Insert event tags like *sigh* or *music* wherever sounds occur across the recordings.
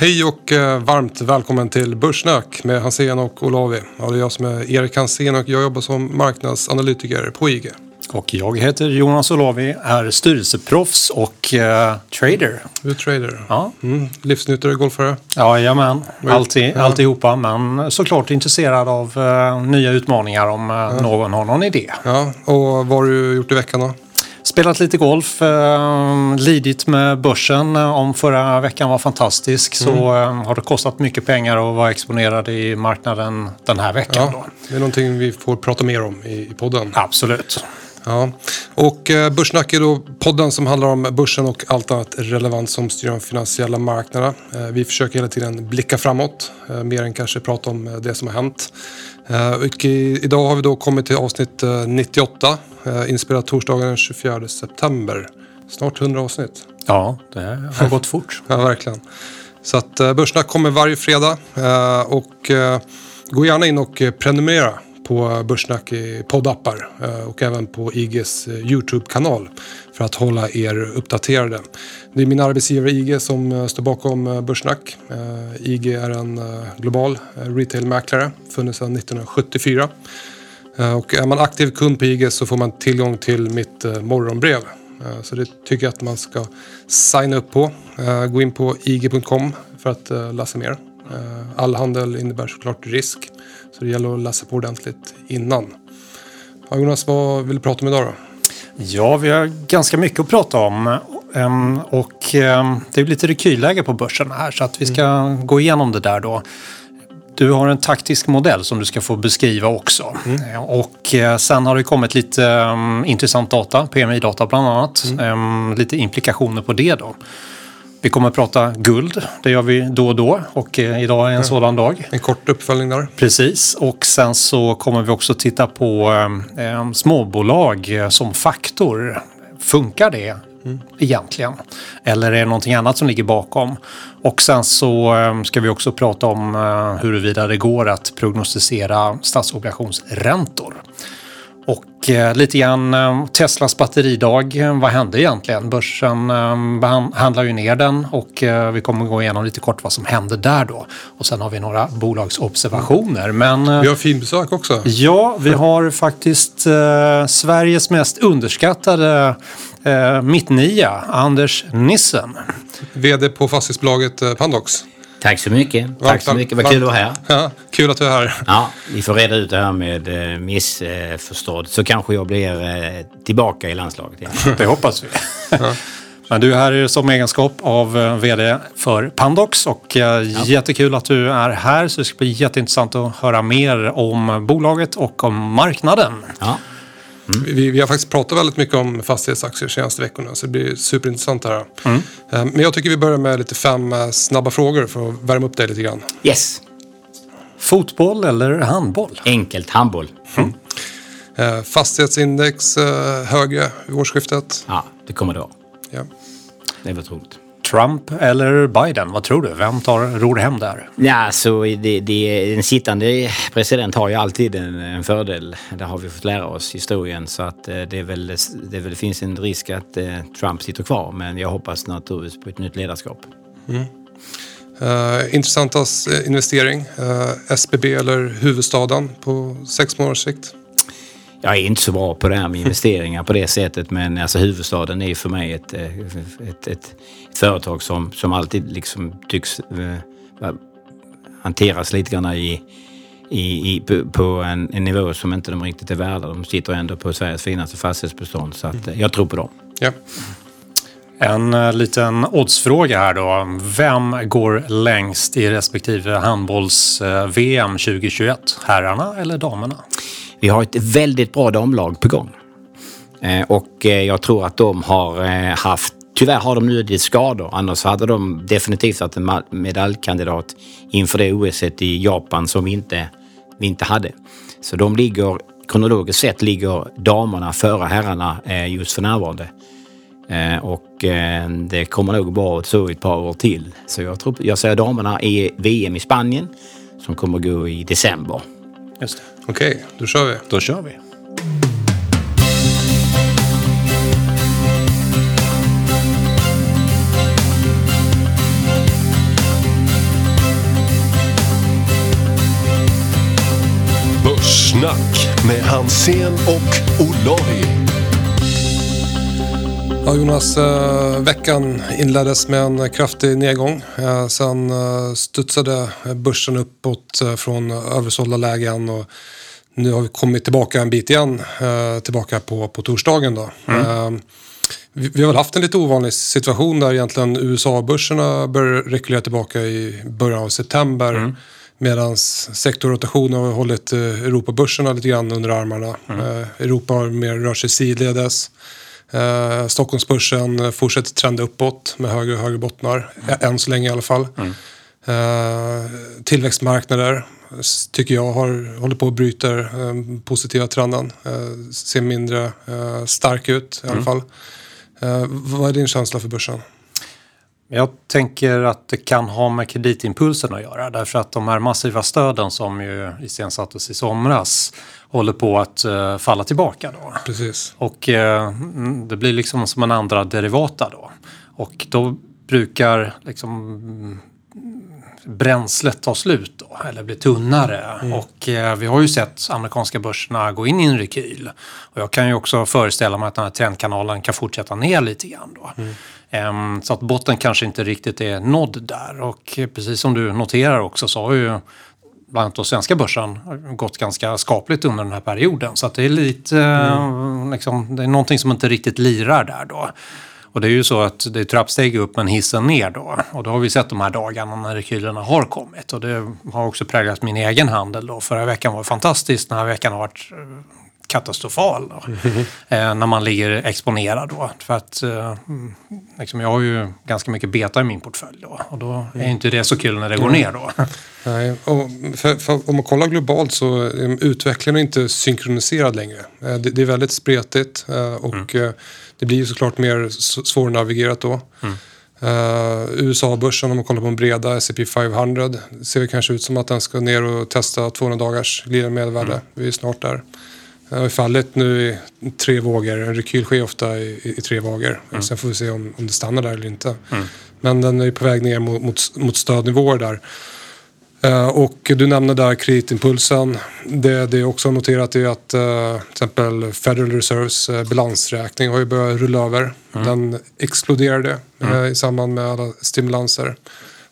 Hej och eh, varmt välkommen till Börssnack med Hansen och Olavi. Ja, det är jag som är Erik Hansen och jag jobbar som marknadsanalytiker på IG. Och jag heter Jonas Olavi, är styrelseproffs och eh, trader. Du är trader? Ja. Mm, livsnyttare, golfare? Jajamän, Alltid, Ja. alltihopa. Men såklart intresserad av eh, nya utmaningar om eh, någon har någon idé. Ja, och vad har du gjort i veckan då? Spelat lite golf, eh, lidit med börsen. Eh, Om förra veckan var fantastisk så eh, har det kostat mycket pengar att vara exponerad i marknaden den här veckan. Ja, Då. det är någonting vi får prata mer om i, i podden. Absolut. Ja. Och eh, Börssnack är då podden som handlar om börsen och allt annat relevant som styr de finansiella marknaderna. Eh, vi försöker hela tiden blicka framåt, mer än kanske prata om det som har hänt. Och idag har vi då kommit till avsnitt eh, 98, eh, inspelat torsdagen den 24 september. Snart 100 avsnitt. Ja, det har gått fort. *laughs* Ja, verkligen. Så att eh, Börssnack kommer varje fredag eh, och gå gärna in och prenumerera på Börssnack i poddappar och även på IGs YouTube-kanal för att hålla er uppdaterade. Det är min arbetsgivare IG som står bakom Börssnack. IG är en global retailmäklare, funnits sedan 1974. Eh, Och är man aktiv kund på IG så får man tillgång till mitt eh, morgonbrev. Eh, Så det tycker jag att man ska signa upp på. Gå in på ig.com för att läsa mer. All handel innebär såklart risk. Så det gäller att läsa på ordentligt innan. Ja, Jonas, vad vill du prata om idag då? Ja, vi har ganska mycket att prata om. Ehm, Och ehm, det är lite rekylläge på börsen här så att vi ska gå igenom det där då. Du har en taktisk modell som du ska få beskriva också. Eh, Och eh, sen har det kommit lite ehm, intressant data, PMI-data bland annat. Ehm, Lite implikationer på det då. Vi kommer att prata guld, det gör vi då och då och eh, idag är en sådan dag. En kort uppföljning där. Precis, och sen så kommer vi också titta på eh, småbolag eh, som faktor. Funkar det egentligen? Eller är det någonting annat som ligger bakom? Och sen så eh, ska vi också prata om eh, huruvida det går att prognostisera statsobligationsräntor. Och eh, lite grann eh, Teslas batteridag. Vad hände egentligen? Börsen eh, handlar ju ner den och vi kommer gå igenom lite kort vad som hände där då. Och sen har vi några bolagsobservationer. Men Vi har finbesök också. ja, vi har faktiskt eh, Sveriges mest underskattade eh, mittnia, Anders Nissen. VD på fastighetsbolaget Pandox. Tack så mycket. Varmt, Tack så mycket. Vad varmt. kul att vara här. Ja, kul att du är här. Ja, vi får reda ut det här med eh, missförstådd. Så kanske jag blir eh, tillbaka i landslaget igen. Det hoppas vi. Men du är här som egenskap av eh, VD för Pandox och eh, jättekul att du är här. Så det ska bli jätteintressant att höra mer om bolaget och om marknaden. Ja. Vi, vi har faktiskt pratat väldigt mycket om fastighetsaktier de senaste veckorna så det blir superintressant det här. Mm. Eh, Men jag tycker vi börjar med lite fem eh, snabba frågor för att värma upp dig lite grann. Yes, Fotboll eller handboll? enkelt handboll. Eh, Fastighetsindex eh, högre vid årsskiftet. Ja, det kommer då. Ja. Det var troligt. Trump eller Biden? Vad tror du? Vem tar ror hem där? Ja, så det, det, en sittande president har ju alltid en, en fördel. Det har vi fått lära oss i historien. Så att eh, det, är väl, det, väl, det finns en risk att eh, Trump sitter kvar. Men jag hoppas naturligtvis på ett nytt ledarskap. Eh, intressantast eh, investering. Eh, SBB eller huvudstaden på sex månaders sikt. Jag är inte så bra på det här med investeringar på det sättet men alltså huvudstaden är för mig ett, ett, ett, ett företag som, som alltid liksom tycks eh, hanteras lite grann i, i, i, på- på en, en nivå som inte de riktigt är värda. De sitter ändå på Sveriges finaste fastighetsbestånd så att, eh, jag tror på dem. Ja. En eh, liten oddsfråga här då. Vem går längst i respektive handbolls-VM 2021? Herrarna eller damerna? Vi har ett väldigt bra damlag på gång. Eh, och eh, jag tror att de har haft, tyvärr har de nu lite skador. Annars hade de definitivt varit en medaljkandidat inför det OS i Japan som vi inte, vi inte hade. Så de ligger, kronologiskt sett ligger damerna före herrarna just för närvarande. Eh, och eh, det kommer nog vara så ett par år till. Så jag, tror, jag ser damerna i VM i Spanien som kommer gå i december. Okej, okay, då kör vi. Då kör vi. Börssnack med Hansen och Olavi. Ja, Jonas, eh, veckan inleddes med en kraftig nedgång. Eh, sen eh, studsade börsen uppåt från översålda lägen och nu har vi kommit tillbaka en bit igen, tillbaka på, på torsdagen. Då. Eh, vi, vi har väl haft en lite ovanlig situation där egentligen USA-börserna börjar rekulera tillbaka i början av september. Mm. Medan sektorrotationen har hållit Europabörserna lite grann under armarna. Mm. Europa har mer rört sig sidledes. Eh, Stockholmsbörsen fortsätter trenda uppåt med högre och högre bottnar. Mm. Än så länge i alla fall. Mm. Eh, tillväxtmarknader tycker jag har, håller på att bryta den positiva trenden. Eh, ser mindre eh, stark ut i alla mm. fall. Eh, vad är din känsla för börsen? Jag tänker att det kan ha med kreditimpulsen att göra därför att de här massiva stöden som ju iscensattes i somras håller på att uh, falla tillbaka då. Precis. Och uh, det blir liksom som en andra derivata då. Och då brukar liksom bränslet ta slut då, eller bli tunnare. Mm. Och eh, vi har ju sett amerikanska börserna gå in i en rekyl. Och jag kan ju också föreställa mig att den här trendkanalen kan fortsätta ner lite grann då. Mm. Så att botten kanske inte riktigt är nådd där. Och precis som du noterar också så har ju bland annat svenska börsen gått ganska skapligt under den här perioden. Så att det är lite, mm. liksom, det är någonting som inte riktigt lirar där då. Och det är ju så att det är trappsteg upp men hissen ner då. Och då har vi sett de här dagarna när rekylerna har kommit. Och det har också präglat min egen handel då. Förra veckan var fantastisk, den här veckan har varit eh, katastrofal. Då. Mm. Eh, när man ligger exponerad då. För att eh, liksom, jag har ju ganska mycket beta i min portfölj då. Och då är mm. inte det så kul när det går ner då. Nej, för, för om man kollar globalt så är utvecklingen inte synkroniserad längre. Eh, det, det är väldigt spretigt eh, och mm. det blir ju såklart mer svårnavigerat då. Mm. Uh, USA-börsen om man kollar på en breda S&P 500 ser det kanske ut som att den ska ner och testa 200 dagars glidande medelvärde. Mm. Vi är snart där. Det har fallit nu i tre vågor. En rekyl sker ofta i, i, tre vågor. Mm. Sen får vi se om, om det stannar där eller inte. Mm. Men den är på väg ner mot, mot, mot stödnivåer där. Uh, och du nämnde där kreditimpulsen. Det, det jag också noterat är att uh, till exempel Federal Reserves uh, balansräkning har ju börjat rulla över. Mm. Den exploderade mm. i samband med alla stimulanser.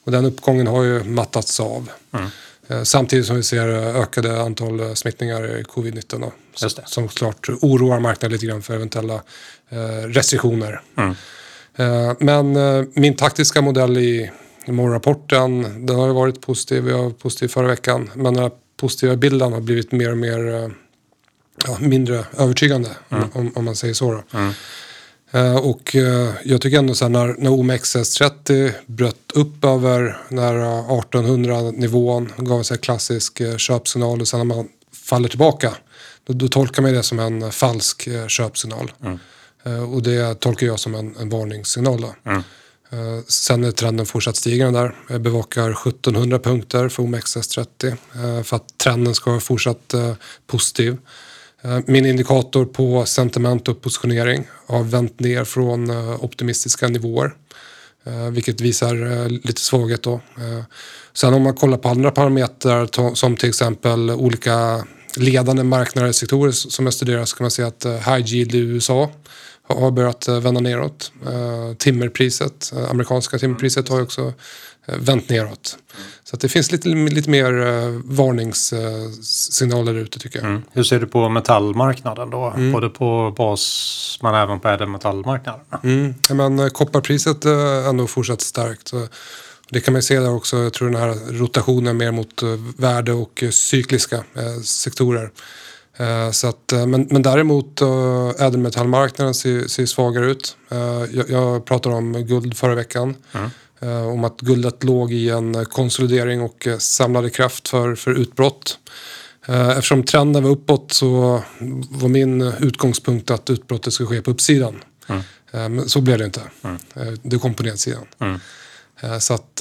Och den uppgången har ju mattats av. Mm. Eh, samtidigt som vi ser eh, ökade antal eh, smittningar i covid-19 då, som klart oroar marknaden lite grann för eventuella restriktioner. Mm. Men min taktiska modell i morgonrapporten den har varit positiv. Jag var positiv förra veckan. Men den här positiva bilden har blivit mer och mer ja, mindre övertygande mm. om, om, man säger så. Mm. Eh, och eh, jag tycker ändå så när, när OMXS30 bröt upp över när 1800 nivån gav en klassisk eh, köpsignal och sen när man faller tillbaka då, då tolkar man det som en falsk köpsignal. Mm. Och det tolkar jag som en, en varningssignal. Mm. Sen är trenden fortsatt stigande där. Jag bevakar 1700 punkter för OMXS30 för att trenden ska vara fortsatt positiv. Eh, min indikator på sentiment och positionering har vänt ner från eh, optimistiska nivåer. Eh, vilket visar lite svaghet då. Sen om man kollar på andra parametrar som till exempel olika ledande marknader och sektorer som jag studerar så kan man se att high yield i USA har börjat vända neråt. Timmerpriset, amerikanska timmerpriset har också vänt neråt. Så att det finns lite, lite mer uh, varningssignaler ute tycker jag. Mm. Hur ser du på metallmarknaden då? Mm. Både på bas men även på ädelmetallmarknaden? Mm. Ja, men, uh, kopparpriset är ändå fortsatt starkt. Det kan man se där också. Jag tror den här rotationen mer mot värde och cykliska sektorer. Så att, men, men däremot ädelmetallmarknaden ser, ser svagare ut. Jag, jag pratade om guld förra veckan. Mm. Eh, om att guldet låg i en konsolidering och eh, samlade kraft för, för utbrott. Eh, eftersom trenden var uppåt så var min utgångspunkt att utbrottet skulle ske på uppsidan. Mm. Men så blev det inte. Mm. Det kom på nedsidan. Mm. Så att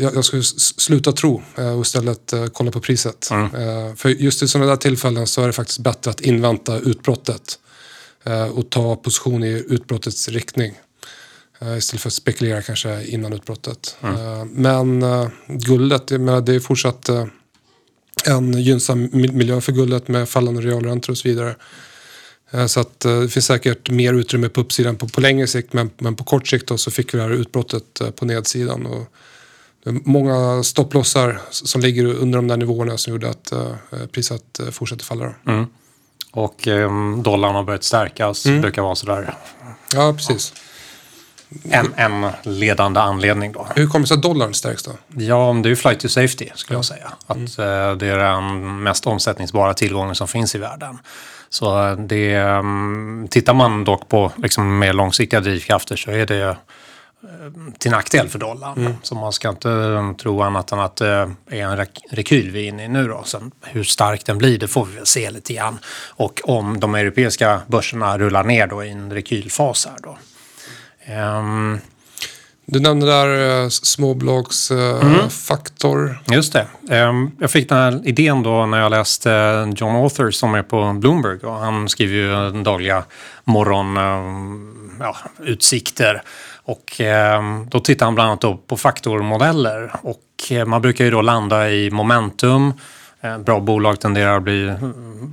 jag, jag skulle sluta tro och istället kolla på priset. Mm. För just i sådana där tillfällen så är det faktiskt bättre att invänta utbrottet och ta position i utbrottets riktning. Uh, istället för att spekulera kanske innan utbrottet. Mm. Uh, men uh, guldet, det är fortsatt en gynnsam mi- miljö för guldet med fallande realräntor och så vidare. Eh, Så att eh, det finns säkert mer utrymme på uppsidan på, på längre sikt men, men på kort sikt då så fick vi det här utbrottet eh, på nedsidan. Och många stopplossar som ligger under de där nivåerna som gjorde att eh, priset eh, fortsätter falla. Då. Och eh, dollarn har börjat stärkas. Mm. brukar vara sådär Ja, precis. En, en ledande anledning då. Hur kommer det sig att dollarn stärks då? Ja, det är ju flight to safety skulle jag säga. Att eh, det är den mest omsättningsbara tillgången som finns i världen. Så eh, det, mm, tittar man dock på liksom mer långsiktiga drivkrafter så är det eh, till nackdel för dollarn. Så man ska inte eh, tro annat än att det är en rek- rekyl vi är inne i nu. Då. Sen hur stark den blir, det får vi väl se lite grann. Och om de europeiska börserna rullar ner då i en rekylfas här då. Ehm, Du nämnde där eh, småbolagsfaktor. Just det. Ehm, Jag fick den här idén då när jag läste John Author som är på Bloomberg. Och han skriver ju dagliga morgonutsikter. Ja, utsikter. och ehm, då tittar han bland annat på faktormodeller. Och eh, man brukar ju då landa i momentum. Eh, Bra bolag tenderar att bli,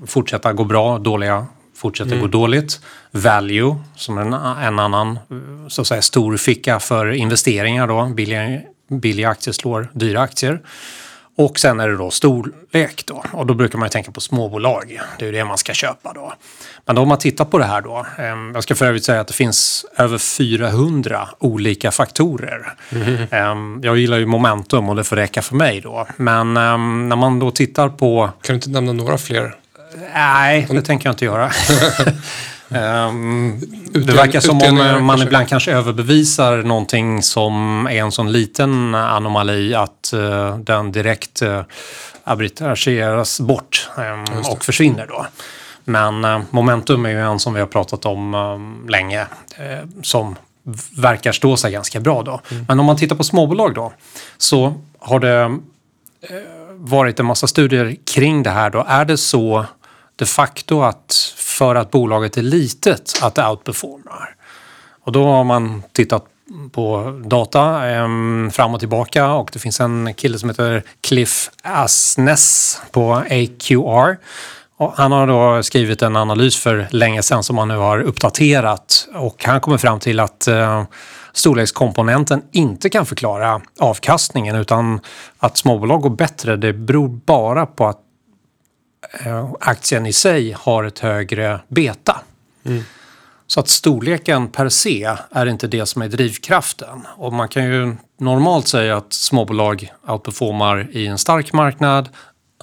fortsätta gå bra, dåliga fortsätter gå dåligt. Value, som en, en annan så att säga, stor ficka för investeringar. Då. Billiga, billiga aktier slår dyra aktier. Och sen är det då storlek då. Och då brukar man ju tänka på småbolag. Det är ju det man ska köpa då. Men då om man tittar på det här då. Eh, jag ska för övrigt säga att det finns över 400 olika faktorer. Eh, jag gillar ju momentum och det får räcka för mig då. Men eh, när man då tittar på Kan du inte nämna några fler? Nej, det tänker jag inte göra. *laughs* Ehm, det verkar som om eh, man kanske? ibland kanske överbevisar någonting som är en sån liten anomali att eh, den direkt uh, arbitrageras bort ehm, och försvinner då. Men eh, momentum är ju en som vi har pratat om eh, länge eh, som verkar stå sig ganska bra då. Men om man tittar på småbolag då så har det varit en massa studier kring det här då. Är det så de facto att för att bolaget är litet att det outperformar? Och då har man tittat på data eh, fram och tillbaka och det finns en kille som heter Cliff Asness på AQR. Och han har då skrivit en analys för länge sedan som han nu har uppdaterat och han kommer fram till att eh, storlekskomponenten inte kan förklara avkastningen utan att småbolag går bättre det beror bara på att aktien i sig har ett högre beta. Så att storleken per se är inte det som är drivkraften. Och man kan ju normalt säga att småbolag outperformar i en stark marknad,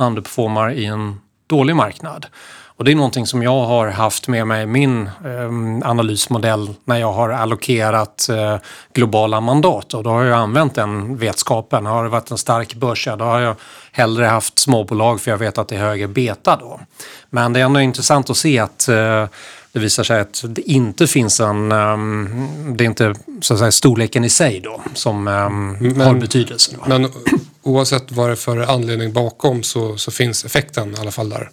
underperformar i en dålig marknad. Och det är någonting som jag har haft med mig i min eh, analysmodell när jag har allokerat eh, globala mandat. Och då har jag använt den vetskapen. Har det varit en stark börs, då har jag hellre haft småbolag för jag vet att det är högre beta då. Men det är ändå intressant att se att eh, det visar sig att det inte finns en... Um, det är inte så att säga, storleken i sig då som um, har betydelse. Då. Men oavsett vad det är för anledning bakom så, så finns effekten i alla fall där.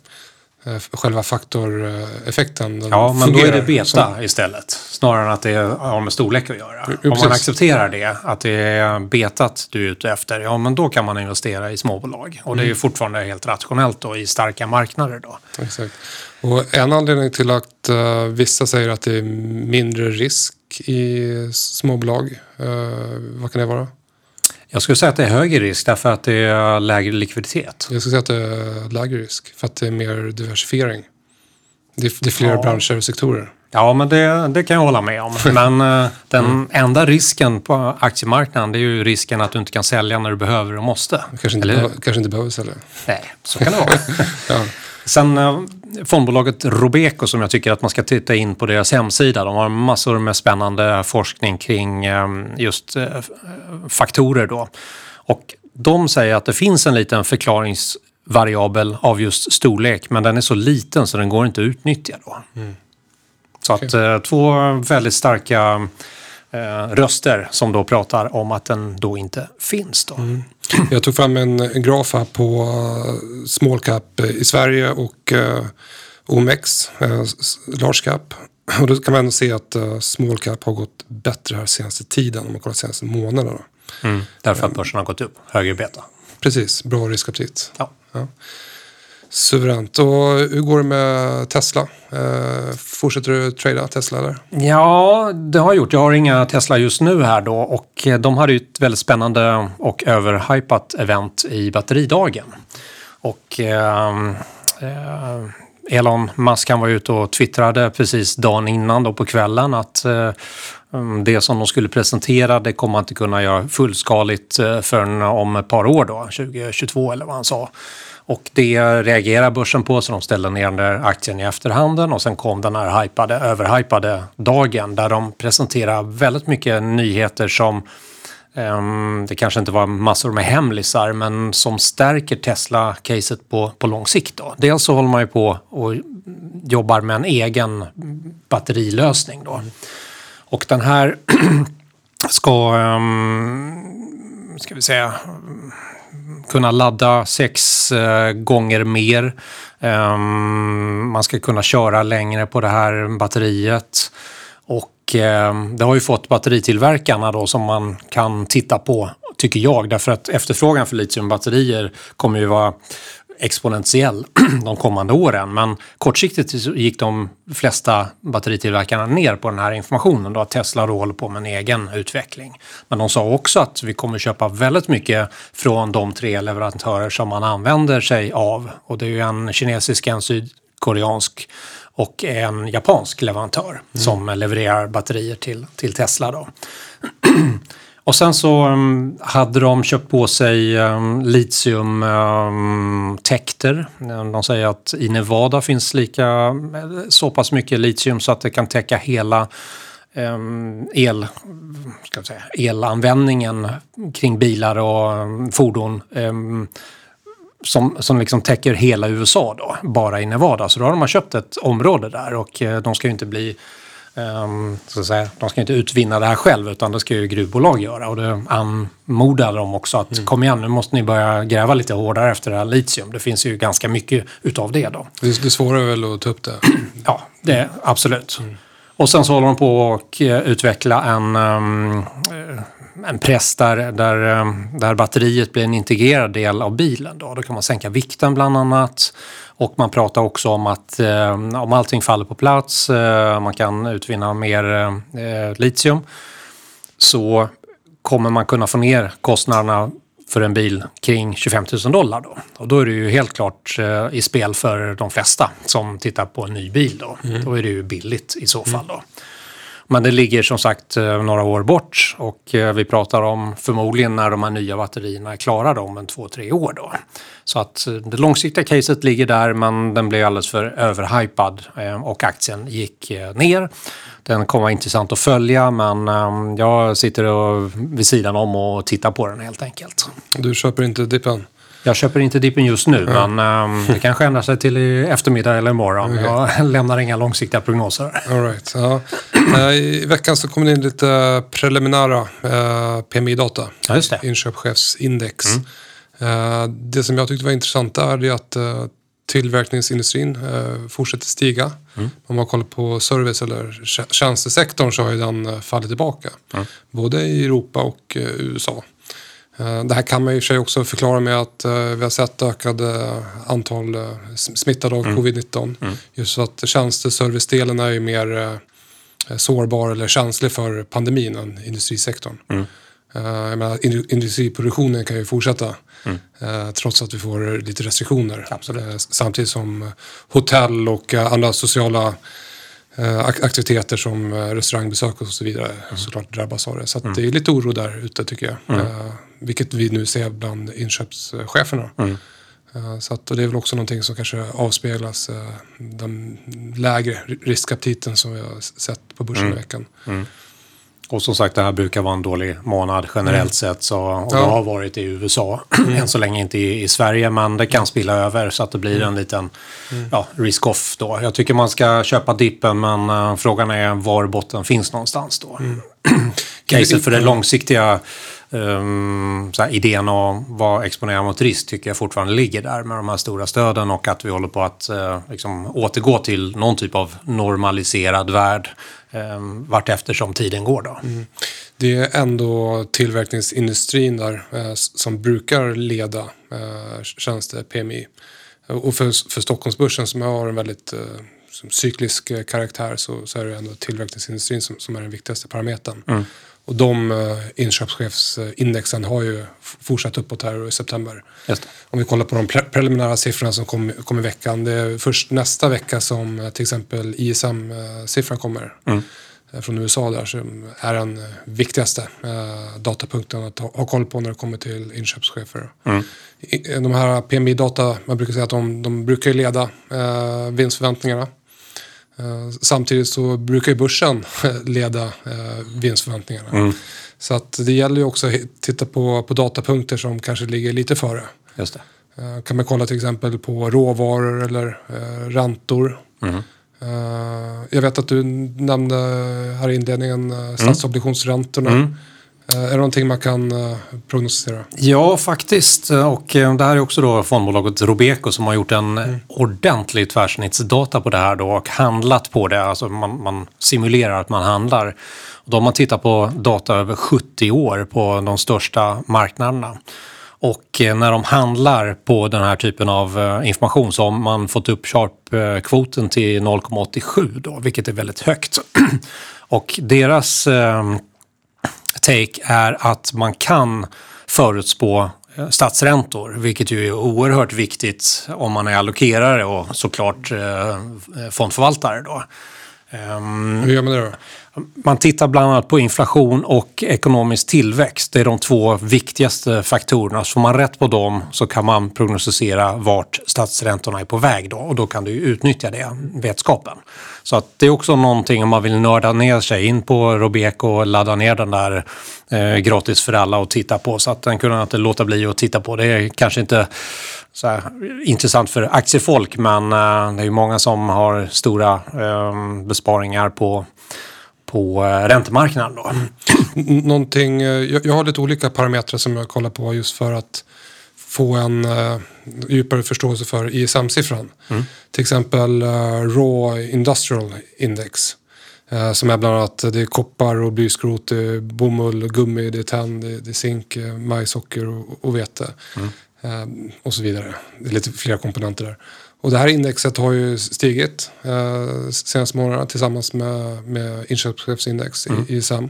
Eh, Själva faktoreffekten. den Ja, men då är det beta som- istället. Snarare än att det har med storlek att göra. Jo, Om man accepterar det, att det är betat du är ute efter, ja men då kan man investera i småbolag. Och det är Mm. ju fortfarande helt rationellt då i starka marknader då. Exakt. Och en anledning till att eh, vissa säger att det är mindre risk i småbolag, eh, vad kan det vara? Jag skulle säga att det är högre risk därför att det är lägre likviditet. Jag skulle säga att det är lägre risk för att det är mer diversifiering. Det är, det är fler Ja. branscher och sektorer. Ja, men det, det kan jag hålla med om. *laughs* Men eh, den enda risken på aktiemarknaden är ju risken att du inte kan sälja när du behöver och måste. Kanske inte, Eller hur? behö- kanske inte behöver sälja. Nej, så kan det vara. *laughs* Ja. Sen eh, fondbolaget Robeco som jag tycker att man ska titta in på deras hemsida. De har massor med spännande forskning kring eh, just eh, faktorer då. Och de säger att det finns en liten förklaringsvariabel av just storlek men den är så liten så den går inte att utnyttja då. Så att eh, två väldigt starka eh, röster som då pratar om att den då inte finns då. Jag tog fram en, en graf här på uh, small cap i Sverige och uh, OMX, s- large cap. Och då kan man ändå se att small cap har gått bättre här senaste tiden om man kollar senaste månaderna. Mm. Därför att börsen har gått upp, högre beta. Precis, bra riskaptit. Ja. Suveränt. Och hur går det med Tesla? Eh, fortsätter du trada Tesla eller? Ja, det har jag gjort. Jag har inga Tesla just nu här då och eh, de hade ju ett väldigt spännande och överhypat event i batteridagen. Och eh, eh, Elon Musk han var ute och twittrade precis dagen innan då på kvällen att eh, mm, det som de skulle presentera det kommer man inte kunna göra fullskaligt eh, förrän om ett par år då, 2022 eller vad han sa. Och det reagerar börsen på så de ställde ner den där aktien i efterhanden och sen kom den här hypade, överhypade dagen där de presenterar väldigt mycket nyheter som um, det kanske inte var massor med hemlisar men som stärker Tesla-caset på, på lång sikt. Då. Dels så håller man ju på och jobbar med en egen batterilösning då. Och den här *clears throat* ska, um, ska vi säga, kunna ladda sex eh, gånger mer. Um, man ska kunna köra längre på det här batteriet. Och ehm, det har ju fått batteritillverkarna då som man kan titta på, tycker jag, därför att efterfrågan för litiumbatterier kommer ju vara exponentiell *clears throat* de kommande åren. Men kortsiktigt gick de flesta batteritillverkarna ner på den här informationen då att Tesla då håller på med en egen utveckling. Men de sa också att vi kommer köpa väldigt mycket från de tre leverantörer som man använder sig av. Och det är ju en kinesisk, en sydkoreansk och en japansk leverantör mm. som levererar batterier till, till Tesla. Då. *clears throat* Och sen så um, hade de köpt på sig mm, um, litiumtäkter. Mm, um, de säger att i Nevada finns lika så pass mycket litium så att det kan täcka hela um, el, ska säga, elanvändningen kring bilar och um, fordon. Um, som, som liksom täcker hela USA då, bara i Nevada. Så då har de köpt ett område där och eh, de ska ju inte bli så att säga, de ska inte utvinna det här själv utan det ska ju gruvbolag göra och det anmodar de också att mm. kom igen nu måste ni börja gräva lite hårdare efter det här litium. Det finns ju ganska mycket utav det då. Det, det svåra är väl att ta upp det? *clears throat* ja, det absolut. Mm. Och sen så håller de på att eh, utveckla en, um, en press där, där, um, där batteriet blir en integrerad del av bilen. Då, då kan man sänka vikten bland annat. Och man pratar också om att eh, om allting faller på plats, eh, man kan utvinna mer eh, litium, så kommer man kunna få ner kostnaderna för en bil kring 25 000 dollar. Då. Och då är det ju helt klart eh, i spel för de flesta som tittar på en ny bil. Då, mm. då är det ju billigt i så fall. Då. Men det ligger som sagt eh, några år bort och eh, vi pratar om förmodligen när de här nya batterierna är klara då, om en två, tre år. Då. Så att eh, det långsiktiga caset ligger där men den blev alldeles för överhypad och aktien gick ner. Den kommer vara intressant att följa men jag sitter vid sidan om och tittar på den helt enkelt. Du köper inte dippen? Jag köper inte dippen just nu, ja. men um, det kanske ändrar sig till i eftermiddag eller imorgon. Okay. Jag *laughs* lämnar inga långsiktiga prognoser. All right, ja. Eh, I veckan så kom det in lite preliminära uh, PMI-data. Ja, just det. Inköpschefsindex. Mm. Uh, det som jag tyckte var intressant där är att tillverkningsindustrin fortsätter stiga. Mm. Om man kollar på service eller tjänstesektorn så har ju den fallit tillbaka. Mm. Både i Europa och USA. Eh, det här kan man i och för sig också förklara med att eh, vi har sett ökade antal eh, smittade av mm. covid-19. Mm. Just så att tjänsteservicedelen är ju mer sårbar eller känslig för pandemin än industrisektorn. Mm. Jag menar, industriproduktionen kan ju fortsätta mm. trots att vi får lite restriktioner. Absolut. Samtidigt som hotell och andra sociala aktiviteter som restaurangbesök och så vidare mm. såklart drabbas av det. Så mm. det är lite oro där ute tycker jag. Mm. Vilket vi nu ser bland inköpscheferna. Mm. Eh, så att, det är väl också någonting som kanske avspeglas eh, den lägre riskaptiten som vi har sett på börsen mm. i veckan. Mm. Och som sagt, det här brukar vara en dålig månad generellt mm. sett. Så, och ja. det har varit i USA, *clears throat* mm. än så länge inte i, i, Sverige. Men det kan spilla över så att det blir mm. en liten mm. ja, risk-off då. Jag tycker man ska köpa dippen, men uh, frågan är var botten finns någonstans då. Mm. *clears throat* Caset för det långsiktiga um, så här, idén att vara exponerad mot risk tycker jag fortfarande ligger där med de här stora stöden och att vi håller på att uh, liksom, återgå till någon typ av normaliserad värld um, vart eftersom tiden går. Då. Mm. det är ändå tillverkningsindustrin där s- som brukar leda eh, tjänste PMI. Och för, för Stockholmsbörsen som har en väldigt som cyklisk karaktär så, så är det ändå tillverkningsindustrin som, som är den viktigaste parametern. Och de eh, inköpschefsindexen har ju fortsatt uppåt här i september. Om vi kollar på de pre- preliminära siffrorna som kom, kom i veckan. Det är först nästa vecka som eh, till exempel ISM-siffran kommer. Mm. eh, Från USA där som är den eh, viktigaste eh, datapunkten att ha, ha koll på när det kommer till inköpschefer. Mm. De här PMI-data, man brukar säga att de, de brukar leda eh, vinstförväntningarna. Eh, samtidigt så brukar ju börsen *laughs* leda eh, vinstförväntningarna. Mm. Så att det gäller ju också att titta på, på datapunkter som kanske ligger lite före. Just det. Eh, kan man kolla till exempel på råvaror eller räntor. Mm. Jag vet att du nämnde här i inledningen Mm. statsobligationsräntorna. Eh, är det någonting man kan eh, prognostisera? Ja, faktiskt. Och eh, det här är också då fondbolaget Robeco som har gjort en ordentlig tvärsnittsdata på det här då och handlat på det. Alltså man, man simulerar att man handlar. Och då har man tittat på data över 70 år på de största marknaderna. Och eh, när de handlar på den här typen av eh, information så har man fått upp Sharp-kvoten till 0,87 då, vilket är väldigt högt. *clears throat* Och deras eh, take är att man kan förutspå eh, statsräntor, vilket ju är oerhört viktigt om man är allokerare och såklart eh, eh, fondförvaltare. Då. Ehm, Hur gör man det då? Man tittar bland annat på inflation och ekonomisk tillväxt. Det är de två viktigaste faktorerna. Så får man rätt på dem så kan man prognostisera vart statsräntorna är på väg då och då kan du utnyttja det, vetskapen. Så att det är också någonting om man vill nörda ner sig in på Robeco och ladda ner den där eh, gratis för alla och titta på. Så att den kunde inte låta bli att titta på. Det är kanske inte så här, intressant för aktiefolk men eh, det är ju många som har stora eh, besparingar på på eh, räntemarknaden. Då. Någonting, eh, jag, har lite olika parametrar som jag kollar på just för att få en eh, djupare förståelse för ISM-siffran. Till exempel eh, Raw Industrial Index. som är bland annat det är koppar och blyskrot, bomull, gummi, det är tenn, det är, det är zink, majssocker och, och vete. Eh, och så vidare. Det är lite flera komponenter där. Och det här indexet har ju stigit eh, senaste månaderna tillsammans med, med inköpschefsindex i ISM.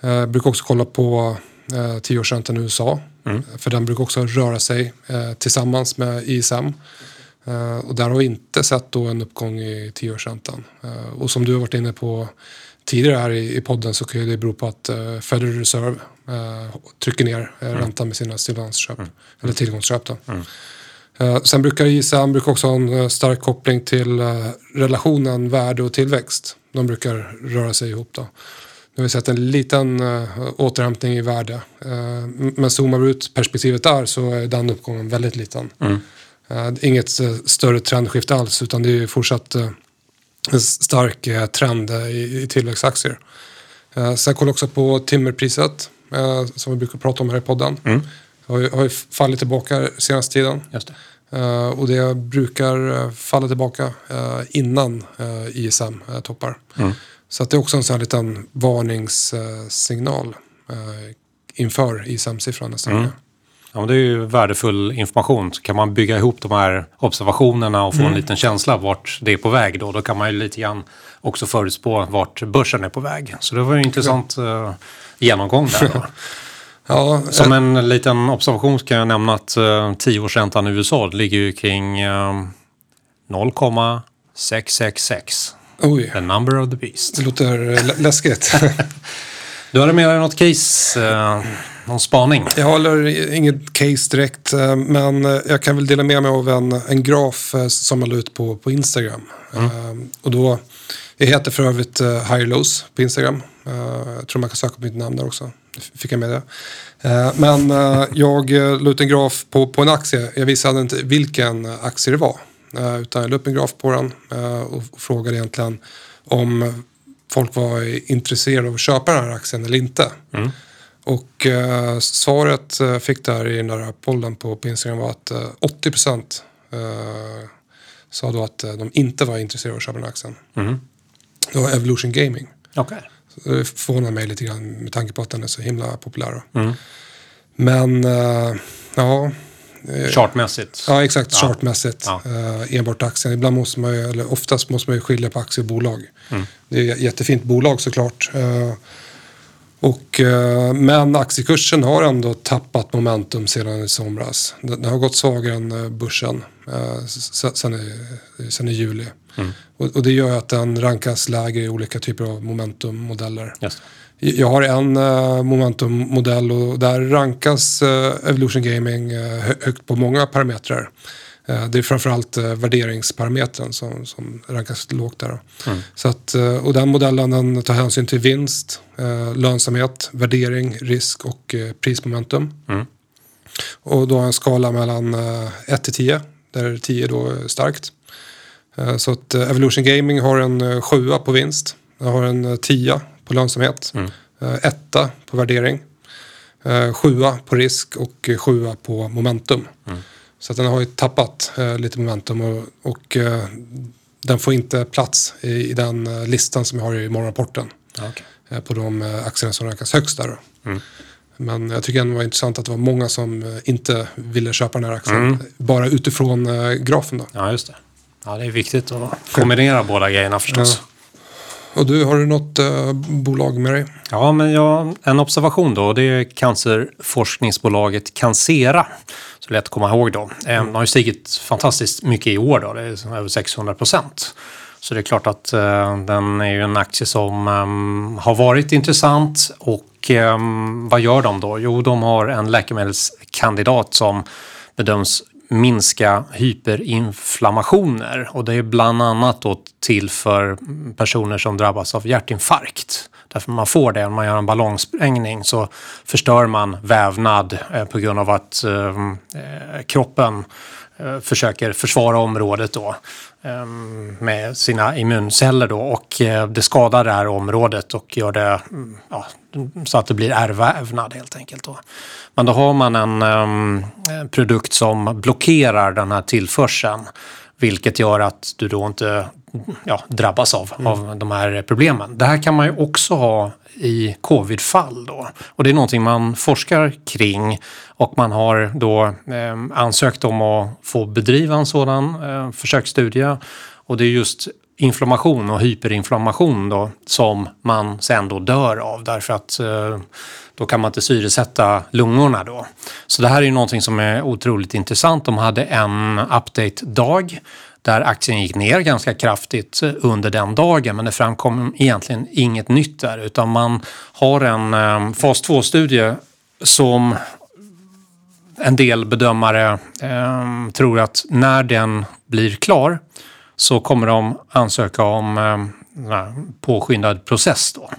Eh, brukar också kolla på eh, tioårsräntan i USA. För den brukar också röra sig eh, tillsammans med ISM. Eh, och där har vi inte sett då en uppgång i tioårsräntan. Eh, och som du har varit inne på tidigare här i, i podden så kan det bero på att eh, Federal Reserve eh, trycker ner eh, räntan med sina stimulansköp. Eller tillgångsköp då. Eh, sen brukar ISM brukar också ha en eh, stark koppling till eh, relationen värde och tillväxt. De brukar röra sig ihop då. Nu har vi sett en liten återhämtning i värde. Men zoomar vi ut perspektivet där så är den uppgången väldigt liten. Är inget större trendskifte alls utan det är fortsatt en stark trend i, tillväxtaktier. Sen kollar jag också på timmerpriset som vi brukar prata om här i podden. Har, ju, har ju fallit tillbaka senaste tiden. Just det. Uh, och det brukar uh, falla tillbaka uh, innan ISM toppar. Så att det är också en sån här liten varningssignal inför ISM-siffran nästa vecka. Ja, men det är ju värdefull information. Så kan man bygga ihop de här observationerna och få en liten känsla vart det är på väg då, då kan man ju lite grann också förutspå vart börsen är på väg. Så det var ju en intressant uh, genomgång där. *laughs* Ja, Som en liten observation kan jag nämna att uh, tioårsräntan i USA ligger ju kring uh, 0,666. oj, The number of the beast. det låter eh, lä- läskigt. *laughs* Du hade med dig något case, uh, någon spaning? Jag håller inget case direkt, eh, men eh, jag kan väl dela med mig av en, en graf eh, som jag la ut på, på Instagram. Eh, Och då, jag heter för övrigt eh, Higher Lows på Instagram. Eh, Jag tror man kan söka på mitt namn där också. Fick jag med det. Eh, Men eh, jag la ut en graf på, på en aktie. Jag visade inte vilken aktie det var. Utan jag la upp en graf på den och och frågade egentligen om folk var intresserade av att köpa den här aktien eller inte. Och eh, svaret eh, fick där i den där pollen på, på Instagram var att eh, 80 procent sa då att de inte var intresserade av att köpa den här aktien. Det var Evolution Gaming. Så det förvånar mig lite grann med tanke på att den är så himla populär. Men eh, ja, Chartmässigt. ja, exakt. Chartmässigt. Ja. Eh, enbart aktien. Ibland måste man ju, eller oftast måste man ju skilja på aktie och bolag. Det är ett jättefint bolag såklart. Eh, och, men aktiekursen har ändå tappat momentum sedan i somras. Den den har gått svagare än börsen sen, i, sen i juli. Och, och det gör att den rankas lägre i olika typer av momentummodeller. Just. Jag har en uh, momentummodell och där rankas eh, Evolution Gaming hö- högt på många parametrar. Det är framförallt uh, värderingsparametern som, som rankas lågt där. då. Så att, och den modellen den tar hänsyn till vinst, lönsamhet, värdering, risk och prismomentum. Och då har jag en skala mellan uh, 1 till 10, där 10 då är starkt. Eh, Så att eh, Evolution Gaming har en eh, sjua på vinst. Jag har en tia på lönsamhet. eh, Etta på värdering. Sjua på risk och sjua på momentum. Så att den har ju tappat lite momentum och, och den får inte plats i, i den listan som jag har i morgonrapporten. Eh, På de aktierna som rankas högst där. Då. Men jag tycker ändå det var intressant att det var många som inte ville köpa den här aktien. Bara utifrån grafen då. Ja, just det. Ja, det är viktigt att kombinera båda grejerna förstås. Och du, har du något eh, bolag med dig? Ja, men jag, en observation då. Det är cancerforskningsbolaget Cancera. Så lätt att komma ihåg då. Eh, Den har ju stigit fantastiskt mycket i år då. Det är över 600 procent. Så det är klart att eh, den är ju en aktie som ehm, har varit intressant. Och ehm, vad gör de då? Jo, de har en läkemedelskandidat som bedöms minska hyperinflammationer. Och det är bland annat då till för personer som drabbas av hjärtinfarkt. Därför man får det, om man gör en ballongsprängning så förstör man vävnad eh, på grund av att eh, eh, kroppen försöker försvara området då med sina immunceller då och det skadar det här området och gör det mm, ja, så att det blir ärrvävnad helt enkelt. Då. Men då har man en ehm, eh, produkt som blockerar den här tillförseln vilket gör att du då inte ja, drabbas av, av de här problemen. Det här kan man ju också ha i covid-fall då. Och det är någonting man forskar kring och man har då eh, ansökt om att få bedriva en sådan eh, försöksstudie. Och det är just inflammation och hyperinflammation då som man sen då dör av därför att eh, då kan man inte syresätta lungorna då. Så det här är ju någonting som är otroligt intressant. De hade en update-dag där aktien gick ner ganska kraftigt under den dagen men det framkom egentligen inget nytt där utan man har en ehm, fas 2-studie som en del bedömare eh, tror att när den blir klar så kommer de ansöka om eh, påskyndad process. Då.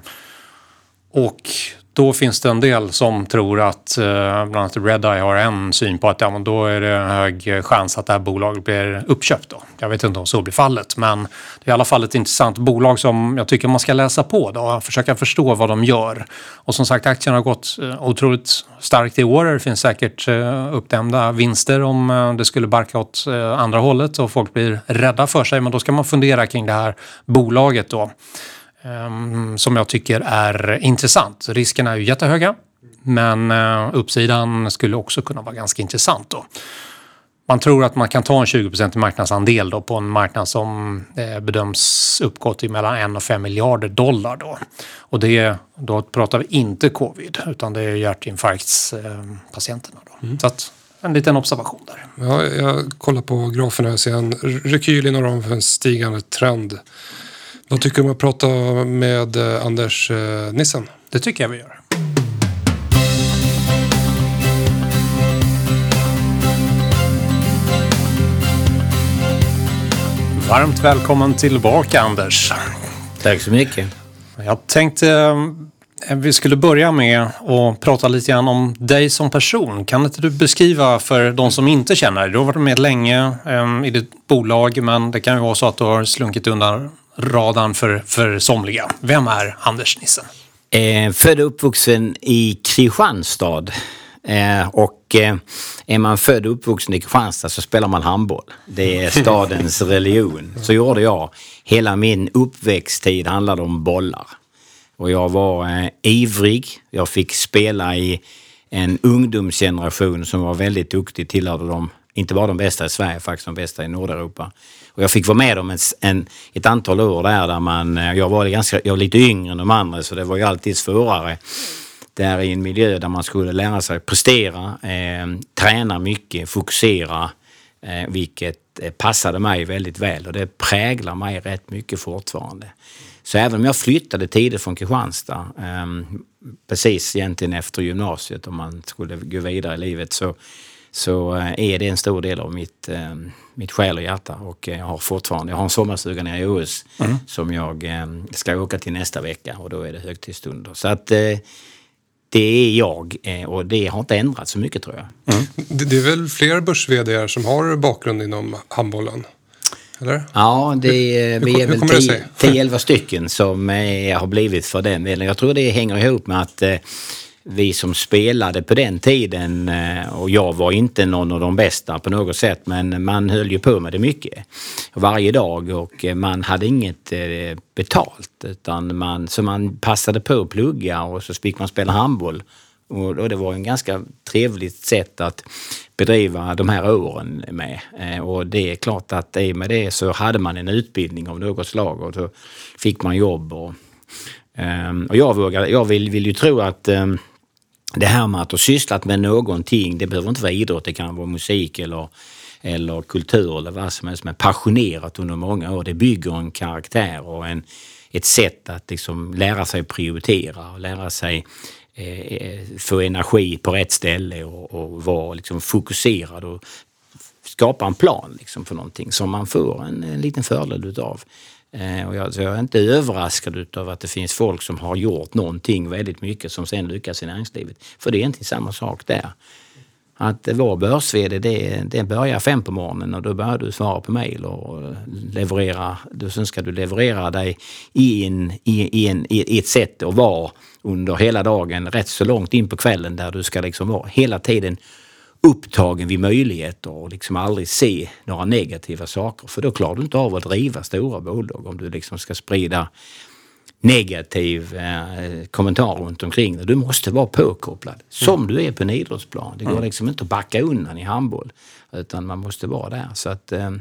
Och då finns det en del som tror att, eh, bland annat Redeye har en syn på att ja, men då är det en hög chans att det här bolaget blir uppköpt. Då. Jag vet inte om så blir fallet, men det är i alla fall ett intressant bolag som jag tycker man ska läsa på då, och försöka förstå vad de gör. Och som sagt, aktien har gått eh, otroligt starkt i år. Det finns säkert eh, uppdämda vinster om det skulle barka åt andra hållet och folk blir rädda för sig. Men då ska man fundera kring det här bolaget då. Ehm, som jag tycker är intressant. Riskerna är ju jättehöga, men eh, uppsidan skulle också kunna vara ganska intressant. Då. Man tror att man kan ta en 20% marknadsandel då på en marknad som eh, bedöms uppgå till mellan 1 och 5 miljarder dollar. Då. Och det, då pratar vi inte covid, utan det är hjärtinfarktspatienterna. Då. Så att, en liten observation där. Ja, jag kollar på graferna och ser en rekyl inom ramen för en stigande trend. Vad tycker du om att prata med eh, Anders eh, Nissen? Det tycker jag vi gör. Varmt välkommen tillbaka Anders. Tack så mycket. Jag tänkte eh, vi skulle börja med att prata lite grann om dig som person. Kan inte du beskriva för de som inte känner dig? Du har varit med länge i ditt bolag men det kan ju vara så att du har slunkit undan radarn för, för somliga. Vem är Anders Nissen? Eh, född och uppvuxen i Kristianstad. Eh, och eh, är man född och uppvuxen i Kristianstad så spelar man handboll. Det är *laughs* stadens religion. Så gjorde jag. Hela min uppväxttid handlade om bollar. Och jag var eh, ivrig. Jag fick spela i en ungdomsgeneration som var väldigt duktig, tillhörde de, inte bara de bästa i Sverige, faktiskt de bästa i Nordeuropa. Och jag fick vara med om ett, en, ett antal år där, där man, eh, jag var, ganska, jag var lite yngre än de andra så det var ju alltid svårare. Där i en miljö där man skulle lära sig prestera, eh, träna mycket, fokusera, eh, vilket eh, passade mig väldigt väl och det präglar mig rätt mycket fortfarande. Så även om jag flyttade tidigt från Kristianstad, eh, precis egentligen efter gymnasiet om man skulle gå vidare i livet, så, så eh, är det en stor del av mitt, eh, mitt själ och hjärta. Och jag har fortfarande, jag har en sommarstuga nere i OS mm. som jag eh, ska åka till nästa vecka och då är det högtidsstunder. Så att det är jag och det har inte ändrats så mycket tror jag. Mm. Det är väl fler börs som har bakgrund inom handbollen? Eller? Ja, det är, vi är väl 10-11 stycken som är, har blivit för den delen. Jag tror det hänger ihop med att eh, vi som spelade på den tiden eh, och jag var inte någon av de bästa på något sätt men man höll ju på med det mycket varje dag och eh, man hade inget eh, betalt utan man, så man passade på att plugga och så fick man spela handboll och det var en ganska trevligt sätt att bedriva de här åren med. Och det är klart att i och med det så hade man en utbildning av något slag och så fick man jobb. Och, ehm, och jag, vågar, jag vill, vill ju tro att ehm, det här med att ha sysslat med någonting, det behöver inte vara idrott, det kan vara musik eller, eller kultur eller vad som helst, men passionerat under många år. Det bygger en karaktär och en, ett sätt att liksom lära sig prioritera och lära sig eh, eh få energi på rätt ställe och, och vara liksom fokuserad och skapa en plan liksom för någonting som man får en, en liten fördel utav. Eh, och jag, jag, är inte överraskad av att det finns folk som har gjort någonting väldigt mycket som sen lyckas i näringslivet. För det är inte samma sak där. Att vara börs det, det börjar fem på morgonen och då börjar du svara på mejl och leverera. Då sen ska du leverera dig i, en, i, en, i ett sätt att vara under hela dagen, rätt så långt in på kvällen där du ska liksom vara hela tiden upptagen vid möjligheter och liksom aldrig se några negativa saker. För då klarar du inte av att driva stora bolag om du liksom ska sprida negativ eh, kommentar runt omkring det. Du måste vara påkopplad. Som du är på en idrottsplan. Det går mm. liksom inte att backa undan i handboll. Utan man måste vara där. Så att eh,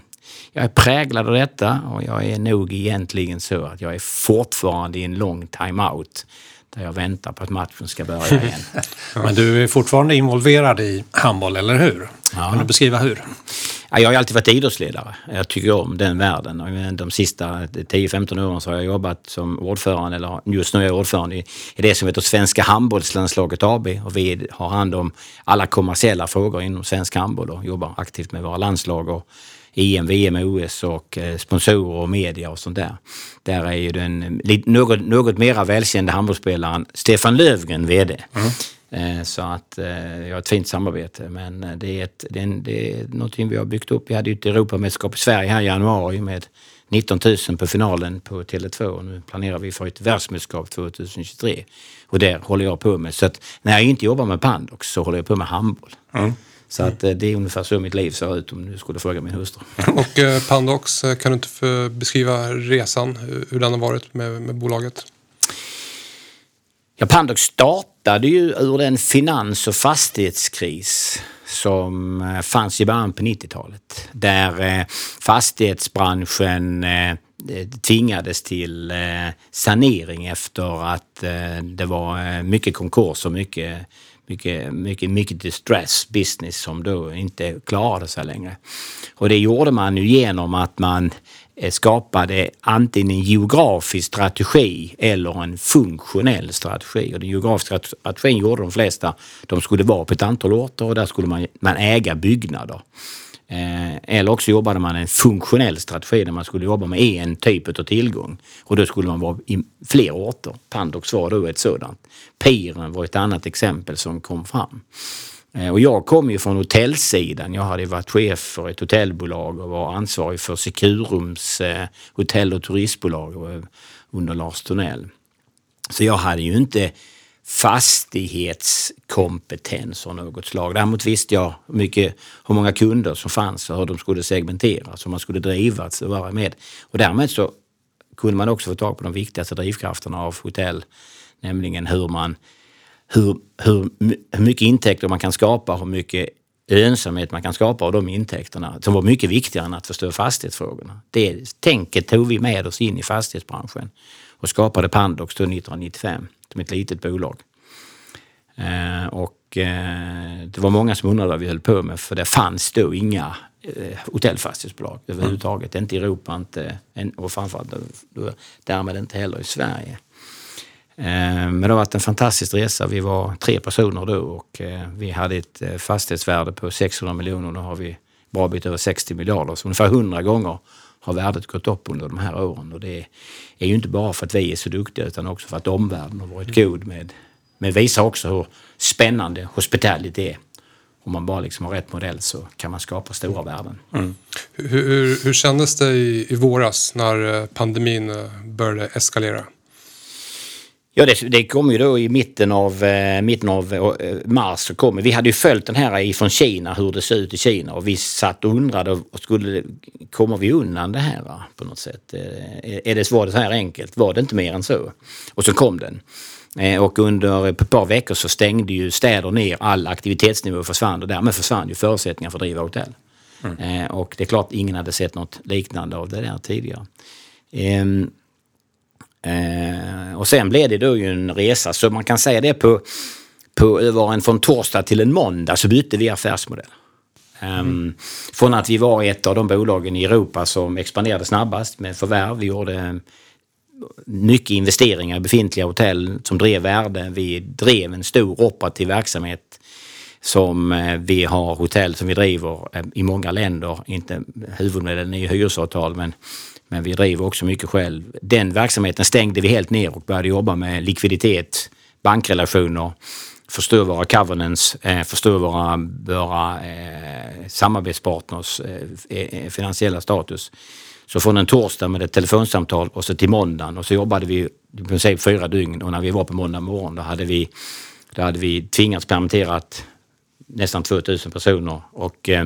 jag är präglad av detta och jag är nog egentligen så att jag är fortfarande i en lång time-out där jag väntar på att matchen ska börja igen. *laughs* Men du är fortfarande involverad i handboll, eller hur? Ja. Kan du beskriva hur? Ja, jag har alltid varit idrottsledare. Jag tycker om den världen. De sista 10-15 åren så har jag jobbat som ordförande, eller just nu är jag ordförande i, det som heter Svenska handbollslandslaget AB. Och vi har hand om alla kommersiella frågor inom svensk handboll och jobbar aktivt med våra landslag och EM, VM, OS och eh, sponsorer och media och sånt där. Där är ju den något, något mera välkända handbollsspelaren Stefan Löfgren VD. Mm. Eh, så att eh, jag har ett fint samarbete men det är, ett, det, är en, det är någonting vi har byggt upp. Vi hade ju ett Europamästerskap i Sverige här i januari med 19 000 på finalen på Tele2 nu planerar vi för ett världsmästerskap 2023. Och det håller jag på med. Så att när jag inte jobbar med Pandox så håller jag på med handboll. Mm. Så att eh, det är ungefär så mitt liv ser ut om du skulle fråga min hustru. *laughs* Och eh, Pandox, eh, kan du inte beskriva resan, hur den har varit med, med bolaget? Ja, Pandox startade ju ur den finans och fastighetskris som fanns i början på 90-talet. Där fastighetsbranschen tvingades till sanering efter att det var mycket konkurs och mycket mycket, mycket, mycket distress business som då inte klarade sig längre. Och det gjorde man ju genom att man eh, skapade antingen en geografisk strategi eller en funktionell strategi. Och den geografiska strategin gjorde de flesta. De skulle vara på ett antal orter och där skulle man, man äga byggnader. Eh, eller också jobbade man en funktionell strategi där man skulle jobba med en typ av tillgång. Och då skulle man vara i fler orter. Pandox var då ett sådant. Piren var ett annat exempel som kom fram. Eh, och jag kom ju från hotellsidan. Jag hade varit chef för ett hotellbolag och var ansvarig för Securums eh, hotell och turistbolag under Lars Tornell. Så jag hade ju inte fastighetskompetens av något slag. Däremot visste jag mycket hur många kunder som fanns och hur de skulle segmenteras, hur man skulle drivas och vara med. Och därmed så kunde man också få tag på de viktigaste drivkrafterna av hotell. Nämligen hur man hur, hur, hur mycket intäkter man kan skapa, hur mycket lönsamhet man kan skapa av de intäkterna som var mycket viktigare än att förstå fastighetsfrågorna. Det tänket tog vi med oss in i fastighetsbranschen och skapade Pandox 1995 som ett litet bolag. Eh, och eh, det var många som undrade vad vi höll på med för det fanns då inga eh, hotellfastighetsbolag överhuvudtaget. Mm. Inte i Europa inte, och framförallt därmed inte heller i Sverige. Eh, men det har varit en fantastisk resa. Vi var tre personer då och eh, vi hade ett eh, fastighetsvärde på 600 miljoner. Nu har vi bra bit över 60 miljarder. Så ungefär 100 gånger har värdet gått upp under de här åren. Och det är ju inte bara för att vi är så duktiga utan också för att omvärlden har varit god med men visar också hur spännande hospitality är. Om man bara liksom har rätt modell så kan man skapa stora värden. Mm. Hur, hur, hur kändes det i, i våras när eh, pandemin eh, började eskalera? Ja, det, det kom ju då i mitten av, eh, mitten av eh, mars. Så kom, vi hade ju följt den här ifrån Kina, hur det ser ut i Kina och vi satt och undrade, skulle, kommer vi undan det här va, på något sätt? Eh, är det, var det så här enkelt? Var det inte mer än så? Och så kom den. Eh, och under ett par veckor så stängde ju städer ner, all aktivitetsnivå försvann och därmed försvann ju förutsättningar för att driva hotell. Mm. Eh, och det är klart ingen hade sett något liknande av det där tidigare. Eh, och sen blev det då ju en resa, så man kan säga det på, på över en från torsdag till en måndag så bytte vi affärsmodell. Mm. mm. Från att vi var ett av de bolagen i Europa som expanderade snabbast med förvärv. Vi gjorde mycket investeringar i befintliga hotell som drev värde. Vi drev en stor operativ verksamhet som eh, vi har hotell som vi driver eh, i många länder. Inte huvudmedlen är hyresavtal men, men vi driver också mycket själv. Den verksamheten stängde vi helt ner och började jobba med likviditet, bankrelationer, förstå våra covenants, eh, förstå våra, våra eh, samarbetspartners eh, eh, eh, finansiella status. Så från en torsdag med ett telefonsamtal och så till måndagen och så jobbade vi i princip fyra dygn och när vi var på måndag morgon då hade vi, då hade vi tvingats permittera nästan 2000 personer och eh,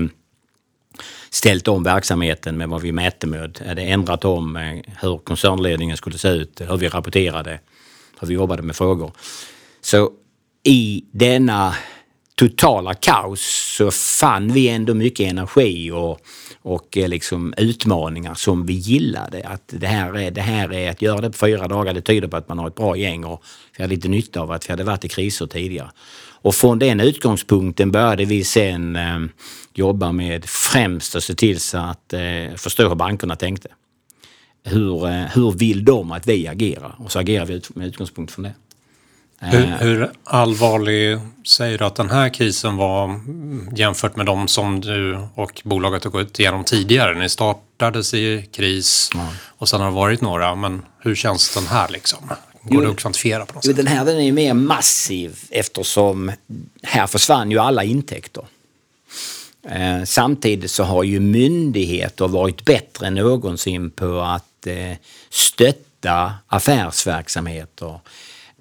ställt om verksamheten med vad vi mätte med. Hade ändrat om eh, hur koncernledningen skulle se ut, hur vi rapporterade, hur vi jobbade med frågor. Så i denna totala kaos så fann vi ändå mycket energi och, och eh, liksom utmaningar som vi gillade. Att det här, är, det här är att göra det på fyra dagar, det tyder på att man har ett bra gäng och vi hade lite nytta av att vi hade varit i kriser tidigare. Och från den utgångspunkten började vi sen eh, jobba med främst att se till så att eh, förstå hur bankerna tänkte. Hur, eh, hur vill de att vi agerar? Och så agerar vi med utgångspunkt från det. Hur, eh. hur, allvarlig säger du att den här krisen var jämfört med de som du och bolaget har gått igenom tidigare? Ni startades i kris ja. och sen har det varit några, men hur känns den här liksom? Går jo, det att kvantifiera på något sätt? Den här den är ju mer massiv eftersom här försvann ju alla intäkter. Eh, samtidigt så har ju myndigheter varit bättre än någonsin på att eh, stötta affärsverksamheter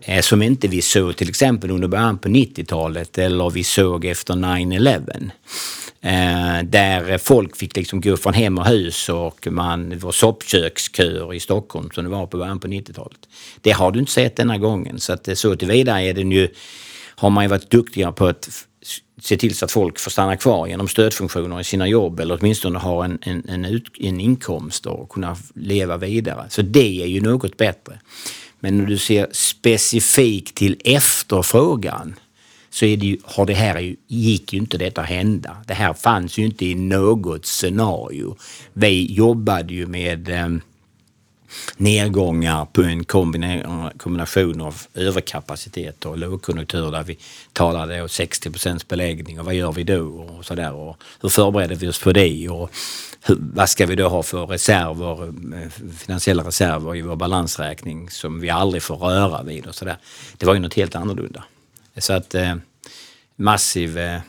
Eh, som inte vi såg till exempel under början på 90-talet eller vi såg efter 9-11. Eh, där folk fick liksom gå från hem och hus och man, det var soppköksköer i Stockholm som det var på början på 90-talet. Det har du inte sett denna gången så att eh, så tillvida är den ju, har man ju varit duktigare på att se till så att folk får stanna kvar genom stödfunktioner i sina jobb eller åtminstone ha en, en, en, ut, en inkomst och kunna leva vidare. Så det är ju något bättre. Men när du ser specifikt till efterfrågan så är det ju, har det här gick ju inte detta hända. Det här fanns ju inte i något scenario. Vi jobbade ju med eh, nedgångar på en kombination av överkapacitet och lågkonjunktur där vi talade om 60 procents beläggning och vad gör vi då och sådär och hur förbereder vi oss för det och hur, vad ska vi då ha för reserver, eh, finansiella reserver i vår balansräkning som vi aldrig får röra vid och sådär. Det var ju något helt annorlunda. Så att eh, massiv eh,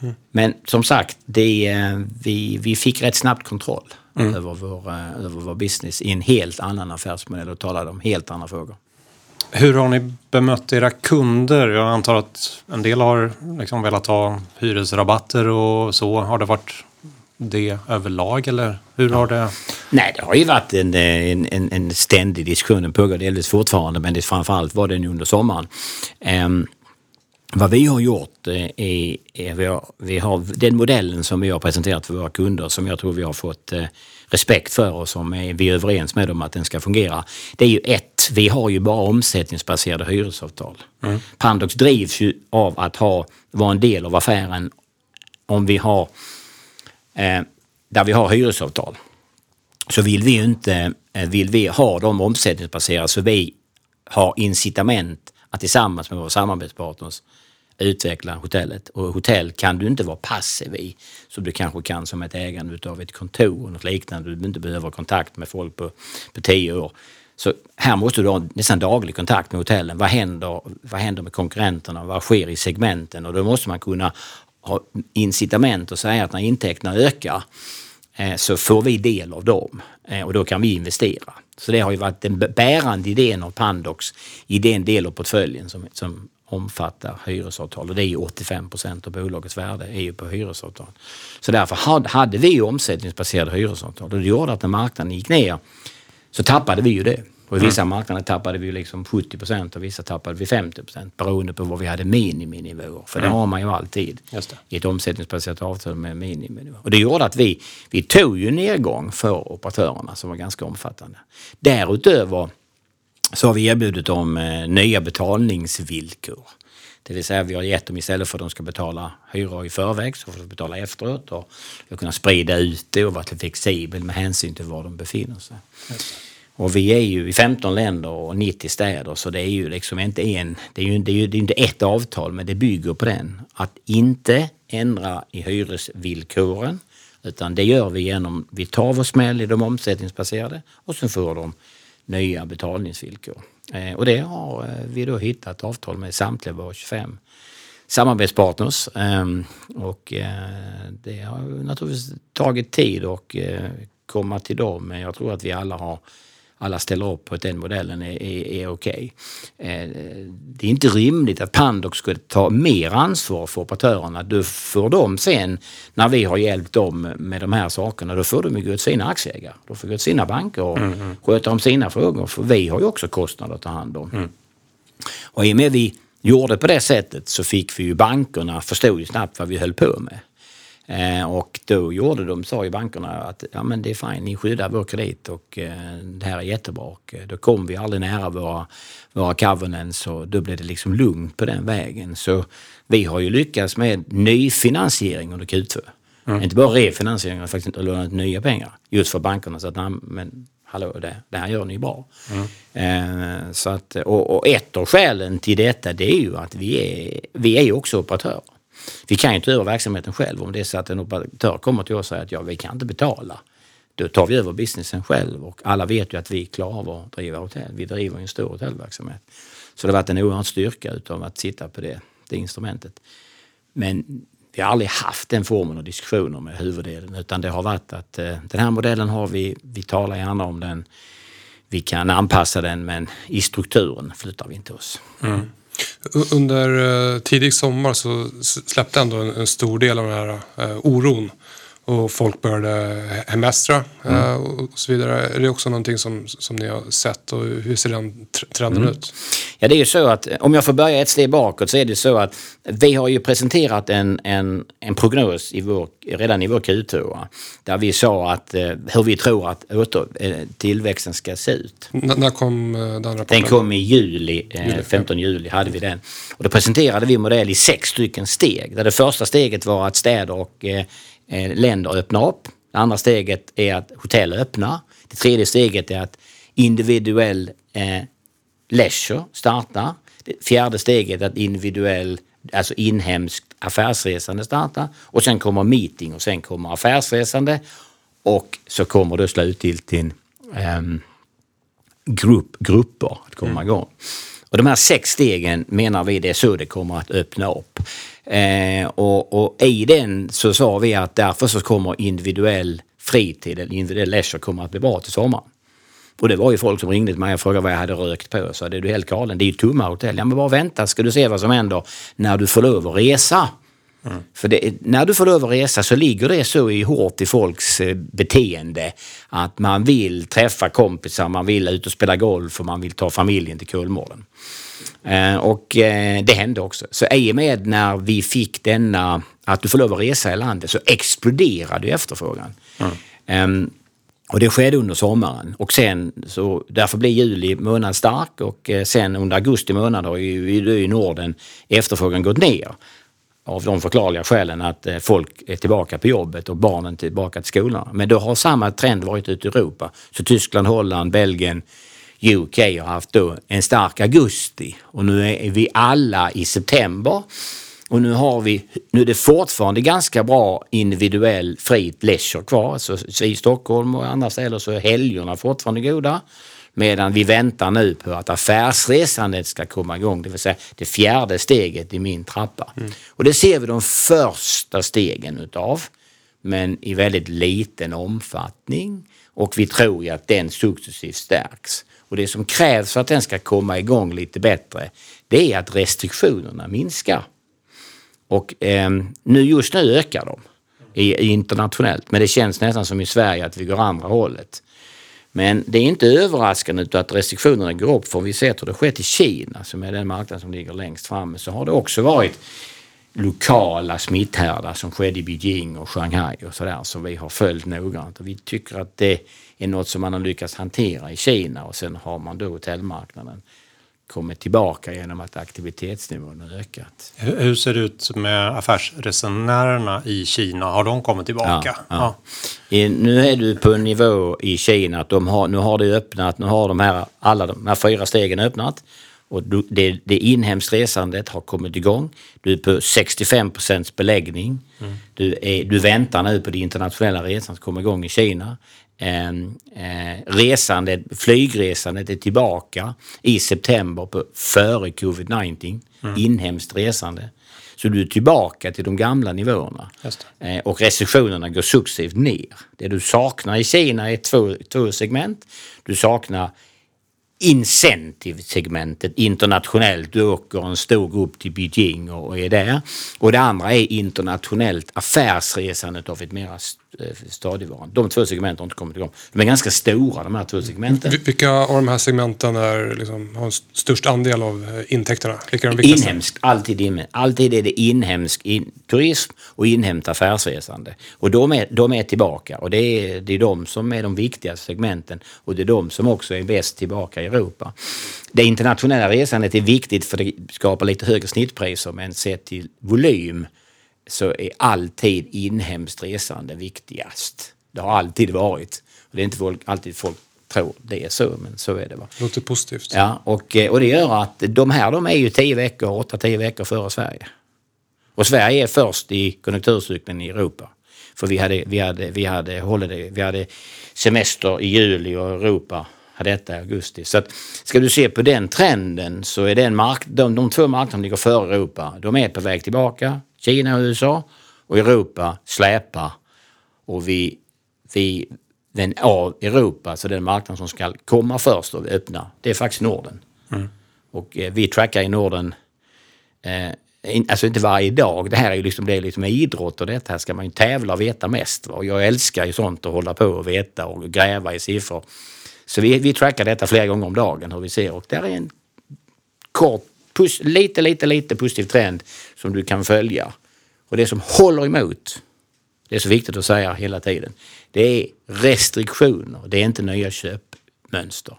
mm. Men som sagt, det, eh, vi, vi fick rätt snabbt kontroll mm. över, vår, eh, över vår business i en helt annan affärsmodell och talade om helt andra frågor. Hur har ni bemött era kunder? Jag antar att en del har liksom velat ha hyresrabatter och så. Har det varit det överlag eller hur har det? Nej, det har ju varit en, en, en, en ständig diskussion. Den pågår delvis fortfarande men det framförallt var den under sommaren. Um, vad vi har gjort eh, är, är vi, har, vi har den modellen som vi har presenterat för våra kunder som jag tror vi har fått eh, respekt för och som är, vi är överens med om att den ska fungera. Det är ju ett, vi har ju bara omsättningsbaserade hyresavtal. Mm. Pandox drivs ju av att ha, vara en del av affären om vi har, eh, där vi har hyresavtal. Så vill vi inte, eh, vill vi ha dem omsättningsbaserade så vi har incitament att tillsammans med våra samarbetspartners utveckla hotellet. Och hotell kan du inte vara passiv i som du kanske kan som ett ägande av ett kontor och något liknande. Du inte behöver kontakt med folk på, på tio år. Så här måste du ha nästan daglig kontakt med hotellen. Vad händer, vad händer med konkurrenterna? Vad sker i segmenten? Och då måste man kunna har incitament att säga att när intäkterna ökar eh, så får vi del av dem eh, och då kan vi investera. Så det har ju varit den bärande idén av Pandox i den del av portföljen som, som omfattar hyresavtal och det är ju 85 procent av bolagets värde är ju på hyresavtal. Så därför hade vi omsättningsbaserade hyresavtal och det gjorde att när marknaden gick ner så tappade vi ju det. Och i vissa mm. marknader tappade vi liksom 70 procent och vissa tappade vi 50 procent beroende på vad vi hade miniminivåer. För mm. det har man ju alltid i ett omsättningsbaserat avtal med miniminivå. Och det gjorde att vi, vi tog ju nedgång för operatörerna som var ganska omfattande. Därutöver så har vi erbjudit dem eh, nya betalningsvillkor. Det vill säga vi har gett dem istället för att de ska betala hyra i förväg så får de betala efteråt och vi har kunnat sprida ut det och varit flexibel med hänsyn till var de befinner sig. Och vi är ju i 15 länder och 90 städer så det är ju liksom inte en, det är ju, det är ju det är inte ett avtal men det bygger på den. Att inte ändra i hyresvillkoren utan det gör vi genom, vi tar vår smäll i de omsättningsbaserade och sen får de nya betalningsvillkor. Eh, och det har eh, vi då hittat avtal med samtliga våra 25 samarbetspartners. Ehm, och eh, det har naturligtvis tagit tid att eh, komma till dem men jag tror att vi alla har alla ställer upp på att den modellen är, är, är okej. Okay. Eh, det är inte rimligt att Pandox skulle ta mer ansvar för operatörerna. Då får de sen, när vi har hjälpt dem med de här sakerna, då får de ju gå till sina aktieägare. Då får gå till sina banker och mm, mm. sköta om sina frågor. För vi har ju också kostnader att ta hand om. Mm. Och i och med vi gjorde på det sättet så fick vi ju bankerna förstå ju snabbt vad vi höll på med. Eh, och då gjorde de, sa ju bankerna att ja, men det är fine, ni skyddar vår kredit och eh, det här är jättebra. Och, eh, då kom vi aldrig nära våra, våra covenants och då blev det liksom lugnt på den vägen. Så vi har ju lyckats med nyfinansiering under Q2. Mm. Inte bara refinansiering, utan faktiskt inte lånat nya pengar. Just för bankerna så att men hallå, det, det här gör ni bra. Mm. Eh, så att, och, och ett av skälen till detta det är ju att vi är, vi är också operatörer. Vi kan ju inte över verksamheten själv. Om det är så att en operatör kommer till oss och säger att ja, vi kan inte betala. Då tar vi över businessen själv och alla vet ju att vi klarar av att driva hotell. Vi driver ju en stor hotellverksamhet. Så det har varit en oerhörd styrka utav att sitta på det, det instrumentet. Men vi har aldrig haft den formen av diskussioner med huvuddelen utan det har varit att eh, den här modellen har vi, vi talar gärna om den, vi kan anpassa den men i strukturen flyttar vi inte oss. Mm. Under eh, tidig sommar så släppte ändå en, en stor del av den här eh, oron och folk började hemestra mm. Eh, och så vidare. Är det också någonting som, som ni har sett och hur ser den trenden mm. ut? Ja, det är ju så att om jag får börja ett steg bakåt så är det så att vi har ju presenterat en, en, en prognos i vår, redan i vår Q2 där vi sa att eh, hur vi tror att åter, eh, tillväxten ska se ut. N när kom den rapporten? Den kom i juli, juli 15 juli hade vi den. Och då presenterade vi modell i sex stycken steg. Där det första steget var att städer och eh, länder öppnar upp. Det andra steget är att hotell öppnar. Det tredje steget är att individuell eh, leisure startar. Det fjärde steget är att individuell, alltså inhemskt affärsresande startar. Och sen kommer meeting och sen kommer affärsresande. Och så kommer då slutgiltigt eh, grupp, grupper att komma mm. Och de här sex stegen menar vi det är så det kommer att öppna upp. Eh, och, och, i den så sa vi att därför så kommer individuell fritid, eller individuell leisure kommer att bli bra till sommaren. Och det var ju folk som ringde till mig och frågade vad jag hade rökt på. Så det är du helt galen, det är ju tomma hotell. Ja men bara vänta ska du se vad som händer när du får lov att resa. För det, när du får lov att resa så ligger det så i hårt i folks eh, beteende att man vill träffa kompisar, man vill ut och spela golf och man vill ta familjen till Kolmården. Eh, och eh, det hände också. Så i och med när vi fick denna, att du får lov att resa i landet, så exploderade ju efterfrågan. Ehm, och det skedde under sommaren och sen så därför blev juli månad stark och eh, sen under augusti månad har ju i Norden efterfrågan gått ner. Av de förklarliga skälen att eh, folk är tillbaka på jobbet och barnen tillbaka till skolan. Men då har samma trend varit ute i Europa. Så Tyskland, Holland, Belgien, UK har haft då en stark augusti och nu är vi alla i september. Och nu har vi, nu är det fortfarande ganska bra individuell fritt leisure kvar. Så i Stockholm och andra ställen så är helgerna fortfarande goda. Medan vi väntar nu på att affärsresandet ska komma igång, det vill säga det fjärde steget i min trappa. Och det ser vi de första stegen utav, men i väldigt liten omfattning. Och vi tror ju att den successivt stärks. Och det som krävs för att den ska komma igång lite bättre, det är att restriktionerna minskar. Och eh, nu, just nu ökar de i internationellt, men det känns nästan som i Sverige att vi går andra hållet. Men det är inte överraskande att restriktionerna går upp för vi ser hur det skett i Kina som är den marknad som ligger längst fram. Så har det också varit lokala smitthärdar som skedde i Beijing och Shanghai och sådär som vi har följt noggrant. Och vi tycker att det är något som man har lyckats hantera i Kina och sen har man då hotellmarknaden kommit tillbaka genom att aktivitetsnivån har ökat. Hur hur ser det ut med affärsresenärerna i Kina? Har de kommit tillbaka? Ja, I, nu är du på en nivå i Kina att de har, nu har det öppnat, nu har de här, alla de här fyra stegen öppnat. Och du, det, det inhemskt resandet har kommit igång. Du är på 65 procents beläggning. Du, är, du väntar nu på det internationella resan som kommer igång i Kina. Eh, eh, resandet, flygresandet är tillbaka i september på, före covid-19. Inhemskt resande. Så du är tillbaka till de gamla nivåerna. Eh, och restriktionerna går successivt ner. Det du saknar i Kina är två, två segment. Du saknar incentive-segmentet internationellt. Du åker en stor grupp till Beijing och är där. Och det andra är internationellt affärsresandet av ett mera eh, stadigvarande. De två segmenten har inte kommit igång. De är ganska stora de här två segmenten. Vil- Vilka av de här segmenten är, liksom, har st- störst andel av eh, intäkterna? Vilka är de viktigaste? Inhemskt, alltid, in, alltid är det inhemsk in, turism och inhemskt affärsresande. Och de är, de är tillbaka och det är, det är de som är de viktigaste segmenten och det är de som också är bäst tillbaka i Europa. Det internationella resandet är viktigt för det skapar lite högre snittpriser men sett till volym så är alltid inhemskt resande viktigast. Det har alltid varit. Det är inte folk, alltid folk tror det är så, men så är det. Va? Låter positivt. Ja, och, eh, och det gör att de här de är ju 10 veckor, 8-10 veckor före Sverige. Och Sverige är först i konjunkturcykeln i Europa. För vi hade, vi hade, vi hade, holiday, vi hade semester i juli och Europa hade detta i augusti. Så att, ska du se på den trenden så är den mark, de, de två marknaderna som ligger före Europa, de är på väg tillbaka. Kina och USA. Och Europa släpar. Och vi, vi den av Europa, så den marknad som ska komma först och öppna, det är faktiskt Norden. Och eh, vi trackar i Norden, eh, in, alltså inte varje dag, det här är ju liksom, det är liksom idrott och det här ska man ju tävla och veta mest. va. Och jag älskar ju sånt att hålla på och veta och gräva i siffror. Så vi, vi trackar detta flera gånger om dagen hur vi ser och där är en kort, pus, lite, lite, lite positiv trend som du kan följa. Och det som håller emot, det är så viktigt att säga hela tiden, det är restriktioner. Det är inte nya köpmönster.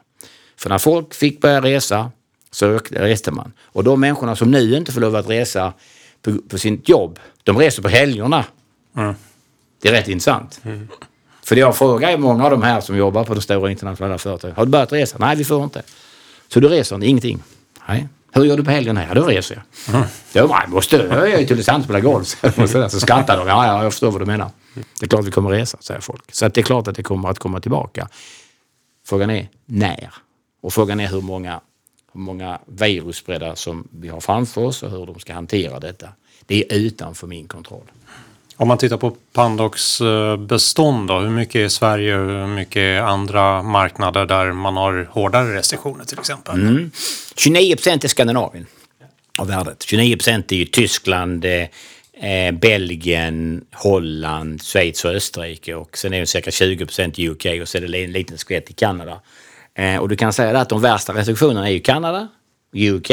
För när folk fick börja resa så reste man. Och de människorna som nu inte får lov att resa på, på sitt jobb, de reser på helgerna. Det är rätt intressant. För jag frågar många av de här som jobbar på de stora internationella företagen. Har du börjat resa? Nej, vi får inte. Så du reser inte? Ingenting? Nej. Hur gör du på helgen? Ja, då reser jag. Då bara, måste jag är ju till Ulricehamn och spela golf. så skrattar de. Ja, ja, jag förstår vad du menar. Det är klart vi kommer resa, säger folk. Så att det är klart att det kommer att komma tillbaka. Frågan är när. Och frågan är hur många, hur många virusspridare som vi har framför oss och hur de ska hantera detta. Det är utanför min kontroll. Om man tittar på Pandox eh, bestånd då, hur mycket är Sverige och hur mycket är andra marknader där man har hårdare restriktioner till exempel? 29 procent är Skandinavien av värdet. 29 procent är ju Tyskland, eh, eh, Belgien, Holland, Schweiz och Österrike och sen är det cirka 20 procent i UK och så är det en liten skvätt i Kanada. Eh, och du kan säga att de värsta restriktionerna är ju Kanada, UK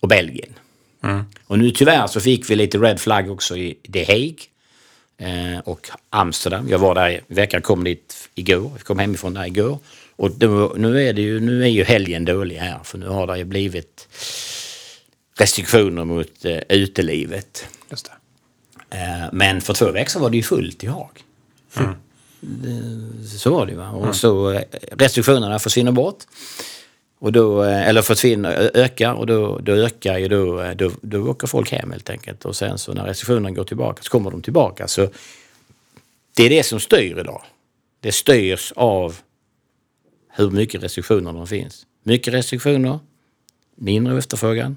och Belgien. Och nu tyvärr så fick vi lite red flag också i The Hague eh, och Amsterdam. Jag var där i veckan, kom dit igår. Jag kom hemifrån där igår. Och då, nu, är det ju, nu är ju helgen dålig här för nu har det ju blivit restriktioner mot eh, utelivet. Just. Eh, men för två veckor var det ju fullt i Haag. Det- Så var det ju. Va? Och så eh, restriktionerna försvinner bort. Och då, eh, eller försvinner, ökar och då, då ökar ju då, eh, då, då åker folk hem helt enkelt. Och sen så när restriktionerna går tillbaka så kommer de tillbaka. Så det är det som styr idag. Det styrs av hur mycket restriktioner de finns. Mycket restriktioner, mindre efterfrågan.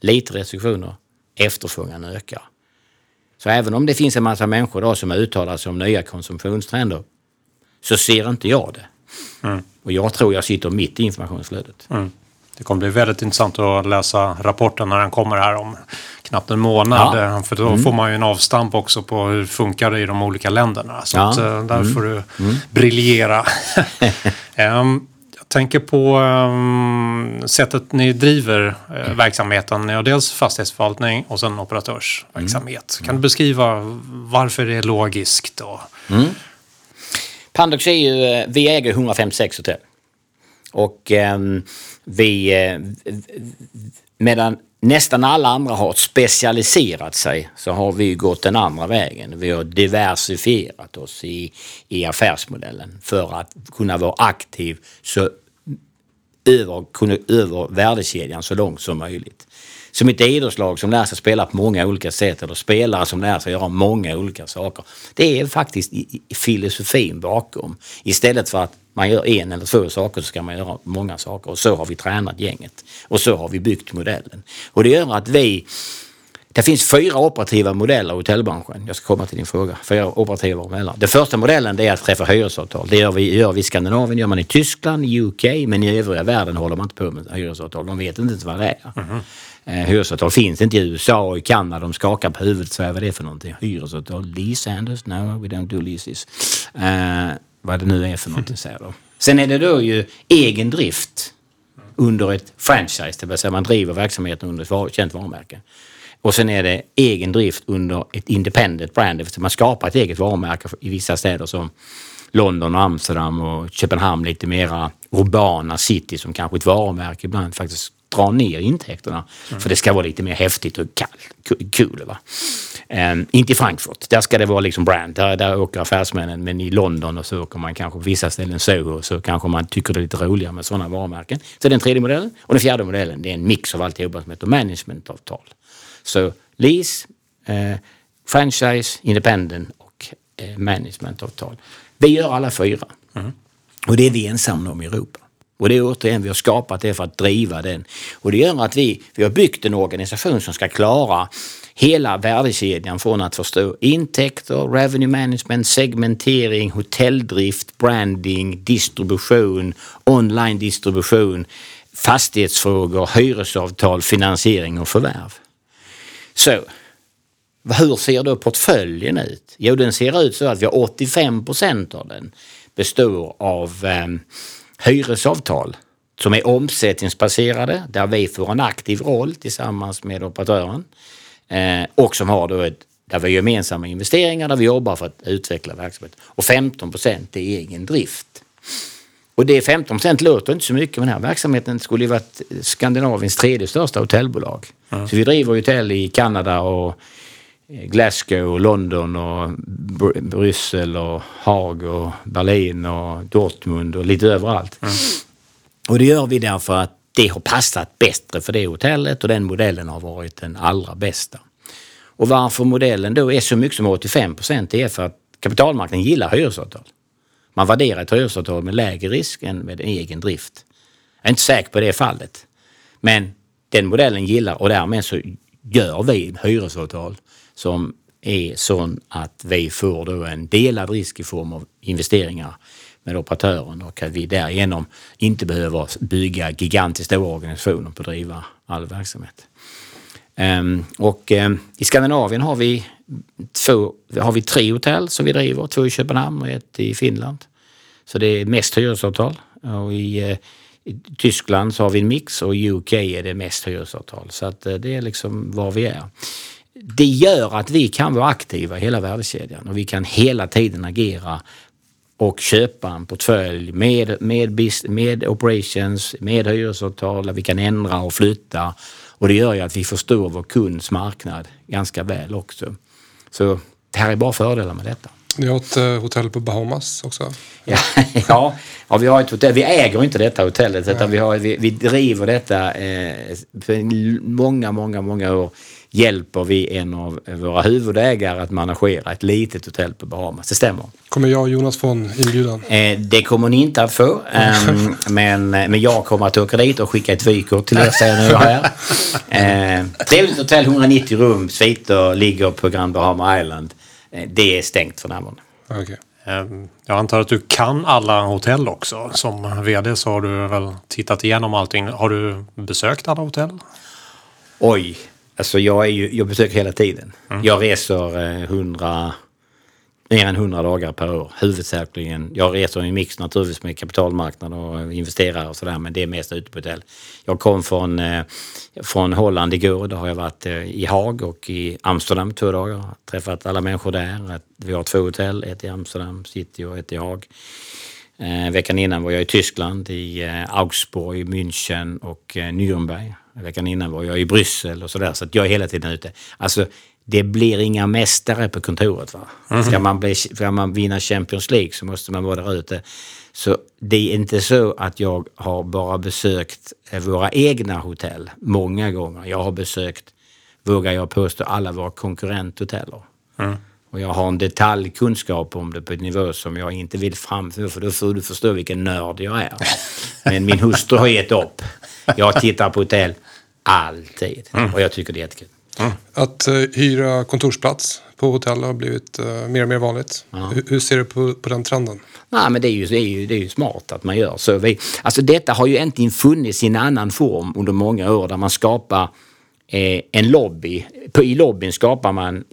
Lite restriktioner, efterfrågan ökar. Så även om det finns en massa människor idag som uttalar sig om nya konsumtionstrender så ser inte jag det. Och jag tror jag sitter mitt i informationsflödet. Det kommer bli väldigt intressant att läsa rapporten när den kommer här om knappt en månad. Ja. Eh, För då får man ju en avstamp också på hur funkar det i de olika länderna. Så Ja. att, eh, där får du briljera. *laughs* Em, Jag tänker på em, sättet ni driver eh, verksamheten. Ni har dels fastighetsförvaltning och sen operatörsverksamhet. Kan du beskriva varför det är logiskt? Och, Pandox är ju, eh, vi äger 156 hotell. Och ehm, vi, eh, medan nästan alla andra har specialiserat sig så har vi gått den andra vägen. Vi har diversifierat oss i, i affärsmodellen för att kunna vara aktiv så över, kunna, över värdekedjan så långt som möjligt. Som ett idrottslag som lär sig spela på många olika sätt eller spelare som lär sig göra många olika saker. Det är faktiskt i, i filosofin bakom. Istället för att man gör en eller två saker så ska man göra många saker och så har vi tränat gänget. Och så har vi byggt modellen. Och det gör att vi det finns fyra operativa modeller i hotellbranschen. Jag ska komma till din fråga. Fyra operativa modeller. Den första modellen är att träffa hyresavtal. Det gör vi, gör vi i Skandinavien, gör man i Tyskland, i UK, men i övriga världen håller man inte på med hyresavtal. De vet inte ens vad det är. Eh, Eh, hyresavtal finns inte i USA och i Kanada. De skakar på huvudet. Så vad är det för någonting? Hyresavtal? Lease Anders? No, we don't do leases. Eh, vad det nu är för någonting säger de. Sen är det då ju egen drift under ett franchise, det vill säga man driver verksamheten under ett var- känt varumärke. Och sen är det egen drift under ett independent brand, det vill säga man skapar ett eget varumärke i vissa städer som London och Amsterdam och Köpenhamn, lite mera urbana city som kanske ett varumärke ibland faktiskt drar ner intäkterna. För det ska vara lite mer häftigt och kall, ku- kul. Va? Ehm, inte i Frankfurt, där ska det vara liksom brand. Där, där åker affärsmännen. Men i London och så åker man kanske på vissa ställen Soho så kanske man tycker det är lite roligare med sådana varumärken. Så det är den tredje modellen. Och den fjärde modellen det är en mix av alltihopa som heter managementavtal. Så lease, eh, franchise, independent och eh, managementavtal. Vi gör alla fyra. Och det är vi ensamma om i Europa. Och det är återigen, vi har skapat det för att driva den. Och det gör att vi, vi har byggt en organisation som ska klara hela värdekedjan från att förstå intäkter, revenue management, segmentering, hotelldrift, branding, distribution, online distribution, fastighetsfrågor, hyresavtal, finansiering och förvärv. Så, hur ser då portföljen ut? Jo, den ser ut så att vi har 85 procent av den består av eh, hyresavtal som är omsättningsbaserade där vi får en aktiv roll tillsammans med operatören eh, och som har då ett, där vi har gemensamma investeringar där vi jobbar för att utveckla verksamheten. Och 15 procent är egen drift. Och det 15 procent låter inte så mycket men den här verksamheten skulle ju varit Skandinaviens tredje största hotellbolag. Så vi driver hotell i Kanada och Glasgow, London och Br- Bryssel och Haag och Berlin och Dortmund och lite överallt. Och det gör vi därför att det har passat bättre för det hotellet och den modellen har varit den allra bästa. Och varför modellen då är så mycket som 85 procent är för att kapitalmarknaden gillar hyresavtal. Man värderar ett hyresavtal med lägre risk än med en egen drift. Jag är inte säker på det fallet. Men den modellen gillar och därmed så gör vi hyresavtal som är sån att vi får då en delad risk i form av investeringar med operatören och att vi därigenom inte behöver bygga gigantiskt stora organisationer på att driva all verksamhet. Ehm, och ehm, i Skandinavien har vi, två, har vi tre hotell som vi driver. Två i Köpenhamn och ett i Finland. Så det är mest hyresavtal. Och i, eh, i Tyskland så har vi en mix och i UK är det mest hyresavtal. Så att eh, det är liksom var vi är. Det gör att vi kan vara aktiva i hela värdekedjan och vi kan hela tiden agera och köpa en portfölj med, med, med operations, med hyresavtal, där vi kan ändra och flytta. Och det gör ju att vi förstår vår kunds marknad ganska väl också. Så det här är bara fördelar med detta. Ni har ett eh, hotell på Bahamas också. Ja, *laughs* ja, ja, vi har ett hotell. Vi äger inte detta hotellet utan vi, har, vi, vi driver detta eh, för många, många, många år hjälper vi en av våra huvudägare att managera ett litet hotell på Bahamas. Det stämmer. Kommer jag och Jonas få en inbjudan? Eh, det kommer ni inte att få. ehm, *laughs* men, men jag kommer att åka dit och skicka ett vykort till er ser nu här. *laughs* Eh, trevligt hotell, 190 rum, sviter, ligger på Grand Bahama Island. Eh, det är stängt för närvarande. Okej. Ehm, Jag antar att du kan alla hotell också. Som vd så har du väl tittat igenom allting. Har du besökt alla hotell? Oj, alltså jag, är ju, jag besöker hela tiden. Jag reser eh, 100, mer än 100 dagar per år, huvudsakligen. Jag reser i mix naturligtvis med kapitalmarknad och investerare och sådär, men det är mest ute på hotell. Jag kom från, eh, från Holland igår, då har jag varit eh, i Haag och i Amsterdam två dagar. Träffat alla människor där. Vi har två hotell, ett i Amsterdam city och ett i Haag. Eh, veckan innan var jag i Tyskland, i eh, Augsburg, München och eh, Nürnberg. Veckan innan var jag i Bryssel och sådär. Så att jag är hela tiden ute. Alltså, det blir inga mästare på kontoret. Va? Ska, man bli, ska man vinna Champions League så måste man vara där ute. Så det är inte så att jag har bara besökt eh, våra egna hotell många gånger. Jag har besökt, vågar jag påstå, alla våra konkurrenthoteller. Och jag har en detaljkunskap om det på ett nivå som jag inte vill framföra för då får du förstå vilken nörd jag är. *laughs* Men min hustru har gett upp. Jag tittar på hotell alltid och jag tycker det är jättekul. Att eh, hyra kontorsplats på hotell har blivit eh, mer och mer vanligt. Hur, hur ser du på, på den trenden? Nej, men det är, ju, det, är ju, det är ju smart att man gör så. Vi, alltså detta har ju egentligen funnits i en annan form under många år där man skapar eh, en lobby. På, I lobbyn skapar man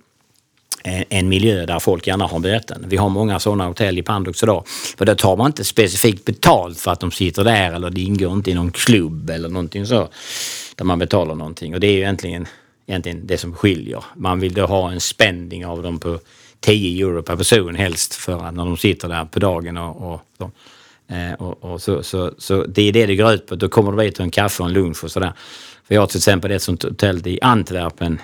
en miljö där folk gärna har möten. Vi har många sådana hotell i Pandox idag. För där tar man inte specifikt betalt för att de sitter där eller det ingår inte i någon klubb eller någonting så. Där man betalar någonting. Och det är ju egentligen, egentligen det som skiljer. Man vill då ha en spending av dem på 10 euro per person helst för att när de sitter där på dagen och, och, så. Eh, och, och så, så, så det är det det går ut på. Då kommer du dit och en kaffe och en lunch och sådär. För jag har till exempel ett sånt hotell i Antwerpen.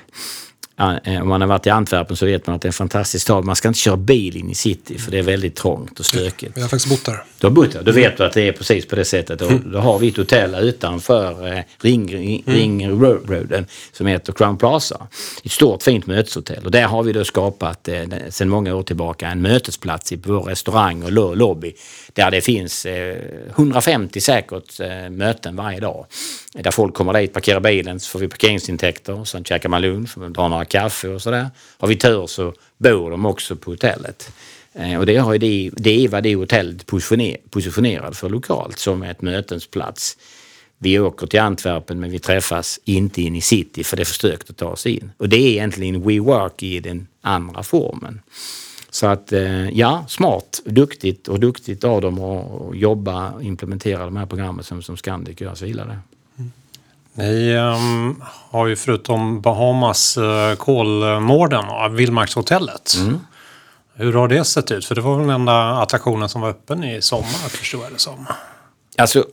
Eh, Om man har varit i Antwerpen så vet man att det är en fantastisk stad. Man ska inte köra bil in i city för det är väldigt trångt och stökigt. Jag har faktiskt bott där. Du har bott där, då vet du att det är precis på det sättet. Då, då har vi ett hotell utanför eh, Ring, Ring, Roaden som heter Crown Plaza. Ett stort fint möteshotell och där har vi då skapat eh, sedan många år tillbaka en mötesplats i vår restaurang och lo- lobby där det finns eh, 150 säkert eh, möten varje dag. Där folk kommer dit, parkerar bilen så får vi parkeringsintäkter sen käkar man lunch, man drar några kaffe och sådär. Har vi tur så bor de också på hotellet. Eh, Och det, har ju det, det är vad det hotellet positionerar positionerad för lokalt som ett mötesplats. Vi åker till Antwerpen men vi träffas inte in i city för det är för stökigt att ta sig in. Och det är egentligen WeWork i den andra formen. Så att eh, ja, smart, duktigt och duktigt av dem att jobba och implementera de här programmen som, som Scandic gör. Så gillar det. Ni ehm, har ju förutom Bahamas uh, Kolmården och Vildmarkshotellet. Hur har det sett ut? För det var väl den enda attraktionen som var öppen i sommar förstår jag det som. Alltså,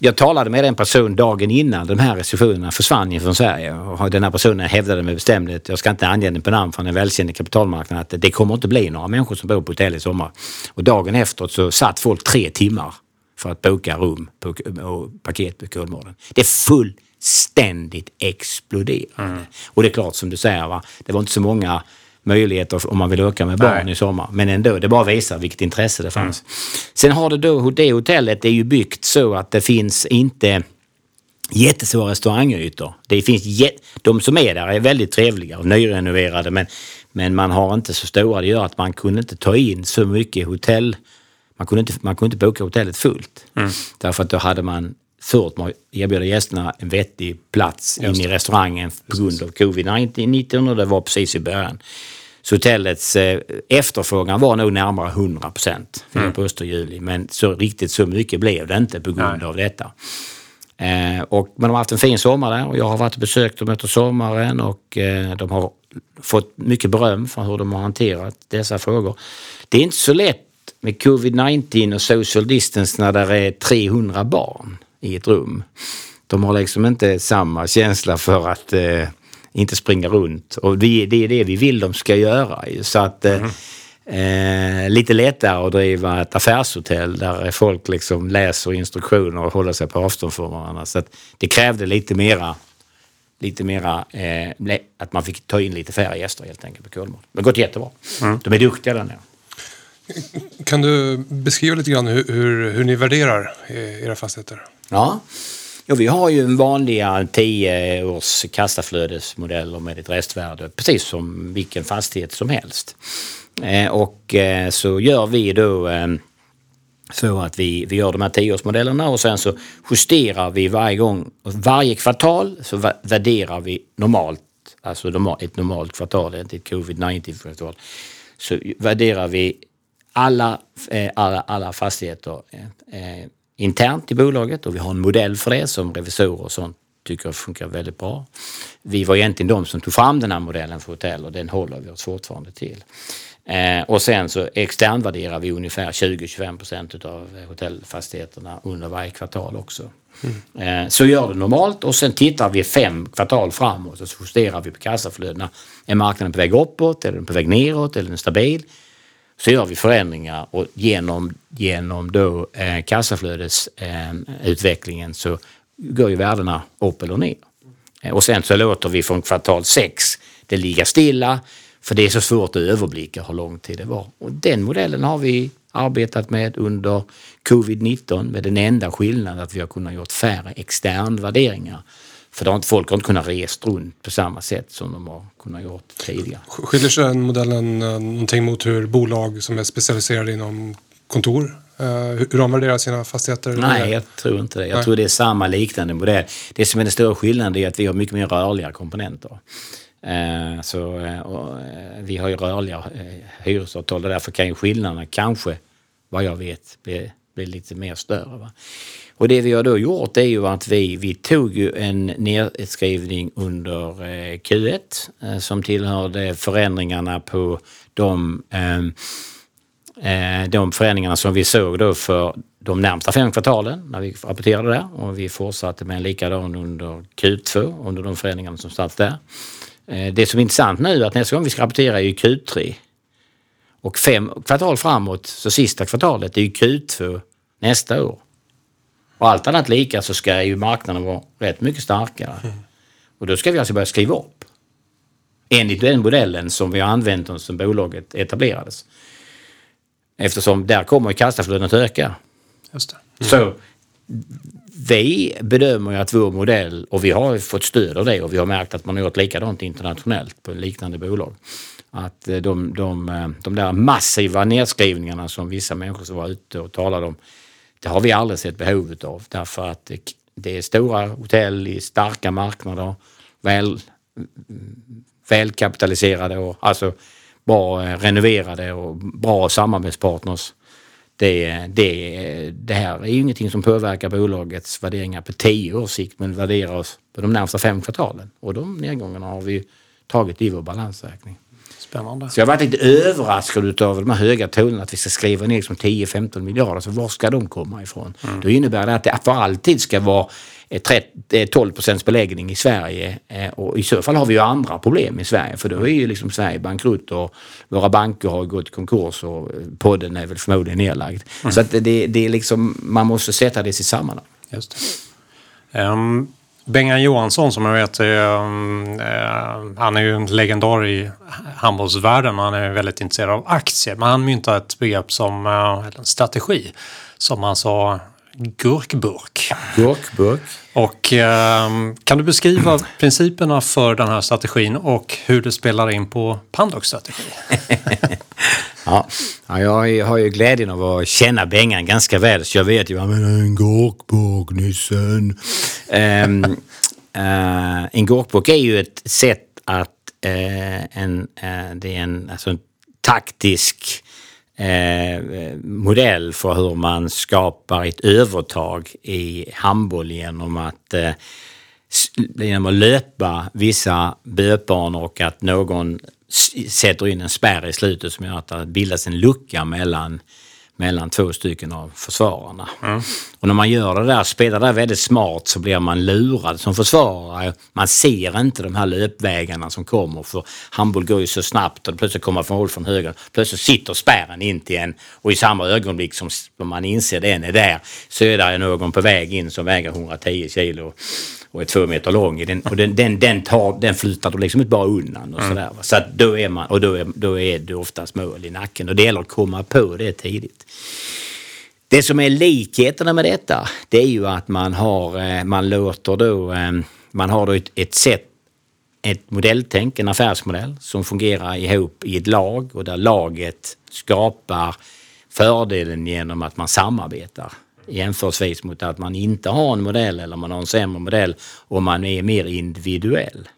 jag talade med en person dagen innan de här restriktionerna försvann från Sverige. Och den här personen hävdade med bestämdhet, jag ska inte ange den på namn han är välkänd kapitalmarknaden, att det kommer inte bli några människor som bor på hotell i sommar. Och dagen efteråt så satt folk tre timmar för att boka rum på, och paket på Kolmården. Det är fullständigt exploderande. Och det är klart som du säger, va? det var inte så många möjligheter om man vill åka med barn Nej. i sommar. Men ändå, det bara visar vilket intresse det fanns. Sen har det då, det hotellet är ju byggt så att det finns inte jättestora restaurangytor. Det finns de som är där är väldigt trevliga och nyrenoverade men, men man har inte så stora. Det gör att man kunde inte ta in så mycket hotell. Man kunde inte, man kunde inte boka hotellet fullt. Därför att då hade man svårt med att erbjuda gästerna en vettig plats in i restaurangen på grund av covid-19 och det var precis i början. Så hotellets eh, efterfrågan var nog närmare 100 procent mm. på Österjuli. Men så riktigt så mycket blev det inte på grund Nej. av detta. Eh, och, men de har haft en fin sommar där och jag har varit och besökt dem efter sommaren och eh, de har fått mycket beröm för hur de har hanterat dessa frågor. Det är inte så lätt med covid-19 och social distance när det är 300 barn i ett rum. De har liksom inte samma känsla för att eh, inte springa runt. Och det, det är det vi vill de ska göra. Så att mm. eh, lite lättare att driva ett affärshotell där folk liksom läser instruktioner och håller sig på avstånd från varandra. Så att det krävde lite mera lite mera, eh, att man fick ta in lite färre gäster helt enkelt på Kolmården. Det har gått jättebra. Mm. De är duktiga där nere. Kan du beskriva lite grann hur, hur, hur ni värderar era fastigheter? Ja. Ja, vi har ju en vanliga 10 års kassaflödesmodeller med ett restvärde precis som vilken fastighet som helst. Eh, och eh, så gör vi då eh, så att vi, vi gör de här 10-årsmodellerna och sen så justerar vi varje gång, varje kvartal så värderar vi normalt, alltså ett normalt kvartal, inte ett covid-19 kvartal, så värderar vi alla, alla, alla fastigheter internt i bolaget och vi har en modell för det som revisorer och sånt tycker funkar väldigt bra. Vi var egentligen de som tog fram den här modellen för hotell och den håller vi oss fortfarande till. Eh, och sen så externvärderar vi ungefär 20-25 procent utav hotellfastigheterna under varje kvartal också. Mm. Eh, så gör det normalt och sen tittar vi fem kvartal framåt och så justerar vi på kassaflödena. Är marknaden på väg uppåt? Är den på väg neråt? Är den stabil? Så gör vi förändringar och genom, genom då eh, kassaflödesutvecklingen eh, så går ju värdena upp eller ner. Eh, och sen så låter vi från kvartal 6 det ligga stilla för det är så svårt att överblicka hur lång tid det var. Och den modellen har vi arbetat med under covid-19 med den enda skillnaden att vi har kunnat gjort färre externvärderingar för har inte folk har inte kunnat resa runt på samma sätt som de har kunnat gjort tidigare. Skiljer sig den modellen eh, någonting mot hur bolag som är specialiserade inom kontor Uh, hur de värderar sina fastigheter? Nej, jag tror inte det. Jag Nej. tror det är samma liknande modell. Det som är den stora skillnaden är att vi har mycket mer rörliga komponenter. Uh, så, vi har ju rörliga hyresavtal och därför kan ju skillnaderna kanske, vad jag vet, bli, bli lite mer större. Va? Och det vi har då gjort är ju att vi, vi tog ju en nedskrivning under eh, Q1 eh, som tillhörde förändringarna på de, ehm, eh, de förändringarna som vi såg då för de närmsta fem kvartalen när vi rapporterade där och vi fortsatte med en likadan under Q2 under de förändringarna som satt där. Det som är intressant nu är att nästa gång vi ska rapportera är ju Q3 och fem kvartal framåt, så sista kvartalet, är ju Q2 nästa år. Och allt annat lika så ska ju marknaden vara rätt mycket starkare. Mm. Och då ska vi alltså börja skriva upp. Enligt den modellen som vi har använt oss sedan bolaget etablerades. Eftersom där kommer kassaflödet att öka. Just mm. Så vi bedömer ju att vår modell, och vi har fått stöd av det och vi har märkt att man har gjort likadant internationellt på liknande bolag. Att eh, de, de, eh, de där massiva nedskrivningarna som vissa människor som var ute och talade om det har vi aldrig sett behovet av därför att det är stora hotell i starka marknader, väl, välkapitaliserade och alltså bra eh, renoverade och bra samarbetspartners. Det, det, det här är ju ingenting som påverkar bolagets värderingar på tio års sikt men värderar oss på de närmsta fem kvartalen. Och de nedgångarna har vi tagit i vår balansräkning. Spännande. Så jag har varit lite överraskad av de här höga tonerna att vi ska skriva ner liksom 10-15 miljarder. Så var ska de komma ifrån? Mm. Då innebär det att det för alltid ska vara 12 procents beläggning i Sverige. Eh, och i så fall har vi ju andra problem i Sverige för då är ju liksom Sverige bankrutt och våra banker har gått i konkurs och podden är väl förmodligen nedlagd. Mm. Så att det, det är liksom, man måste sätta det i sitt sammanhang. Just det. Um, Bengan Johansson som jag vet, mm, eh, han är ju en legendar i handbollsvärlden och han är väldigt intresserad av aktier. Men han myntade ett begrepp som, eh, en strategi, som han sa gurkburk. Gurkburk. Och eh, kan du beskriva principerna för den här strategin och hur det spelar in på Pandox strategi? *laughs* ja, Ja, jag har ju glädjen av att känna Bengan ganska väl så jag vet ju vad en gurkburk nissen. um, uh, en gurkburk är ju ett sätt att uh, en, uh, det är en, alltså en taktisk Eh, modell för hur man skapar ett övertag i handboll genom att eh, genom att löpa vissa bötbanor och att någon sätter in en spärr i slutet som gör att det bildas en lucka mellan, mellan två stycken av försvararna. Mm. Och när man gör det där, spelar det väldigt smart så blir man lurad som försvarare. Man ser inte de här löpvägarna som kommer för handboll går ju så snabbt och plötsligt kommer man från höger. Plötsligt sitter spärren in till en och i samma ögonblick som man inser den är där så är det någon på väg in som väger 110 kilo och är två meter lång. Den, och den, den, den, tar, den flyttar du liksom inte bara undan. Och, mm. sådär, så att då är man, och då är, då är du oftast mål i nacken. Och det gäller att komma på det tidigt. Det som är likheterna med detta, det är ju att man har, eh, man låter då, eh, man har då ett, ett sätt ett modelltänk, en affärsmodell som fungerar ihop i ett lag och där laget skapar fördelen genom att man samarbetar jämförelsevis mot att man inte har en modell eller man har en sämre modell och man är mer individuell.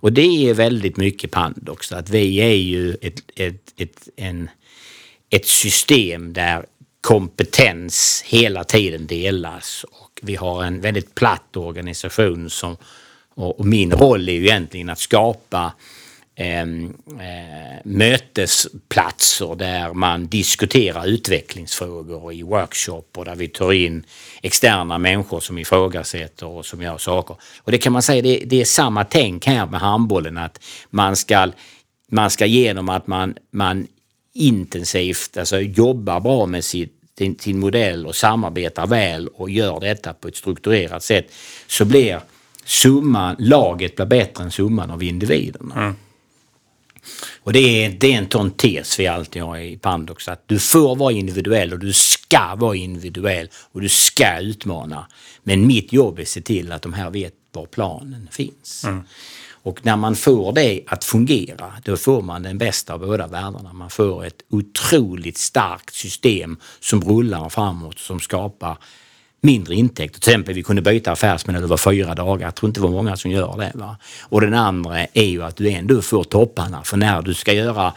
Och det är väldigt mycket Pandox, att vi är ju ett, ett, ett, en, ett system där kompetens hela tiden delas och vi har en väldigt platt organisation som och min roll är ju egentligen att skapa Ehm, eh, mötesplatser där man diskuterar utvecklingsfrågor i workshop och där vi tar in externa människor som ifrågasätter och som gör saker. Och det kan man säga, det, det är samma tänk här med handbollen att man ska, man ska genom att man, man intensivt alltså jobbar bra med sitt sin, sin modell och samarbetar väl och gör detta på ett strukturerat sätt så blir summan, laget blir bättre än summan av individerna. Mm. Och det är, det är en sån tes vi alltid har i Pandox att du får vara individuell och du ska vara individuell och du ska utmana. Men mitt jobb är att se till att de här vet var planen finns. Mm. Och när man får det att fungera, då får man den bästa av båda världarna. Man får ett otroligt starkt system som rullar framåt, som skapar mindre intäkter. Till exempel vi kunde byta affärsmän över fyra dagar. Jag tror inte det var många som gör det. Va? Och den andra är ju att du ändå får topparna. För när du ska göra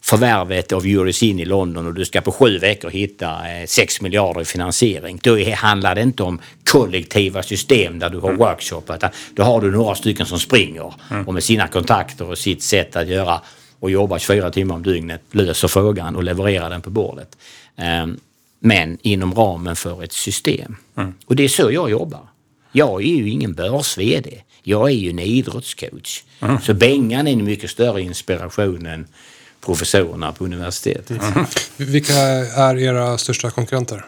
förvärvet av Eurosin i London och du ska på sju veckor hitta 6 eh, miljarder i finansiering. Då handlar det inte om kollektiva system där du har mm. workshop. Utan då har du några stycken som springer mm. och med sina kontakter och sitt sätt att göra och jobba 24 timmar om dygnet löser frågan och levererar den på bordet. Men inom ramen för ett system. Mm. Och det är så jag jobbar. Jag är ju ingen börs-VD. Jag är ju en idrottscoach. Mm. Så Bengan är en mycket större inspiration än professorerna på universitetet. Mm. Vilka är era största konkurrenter?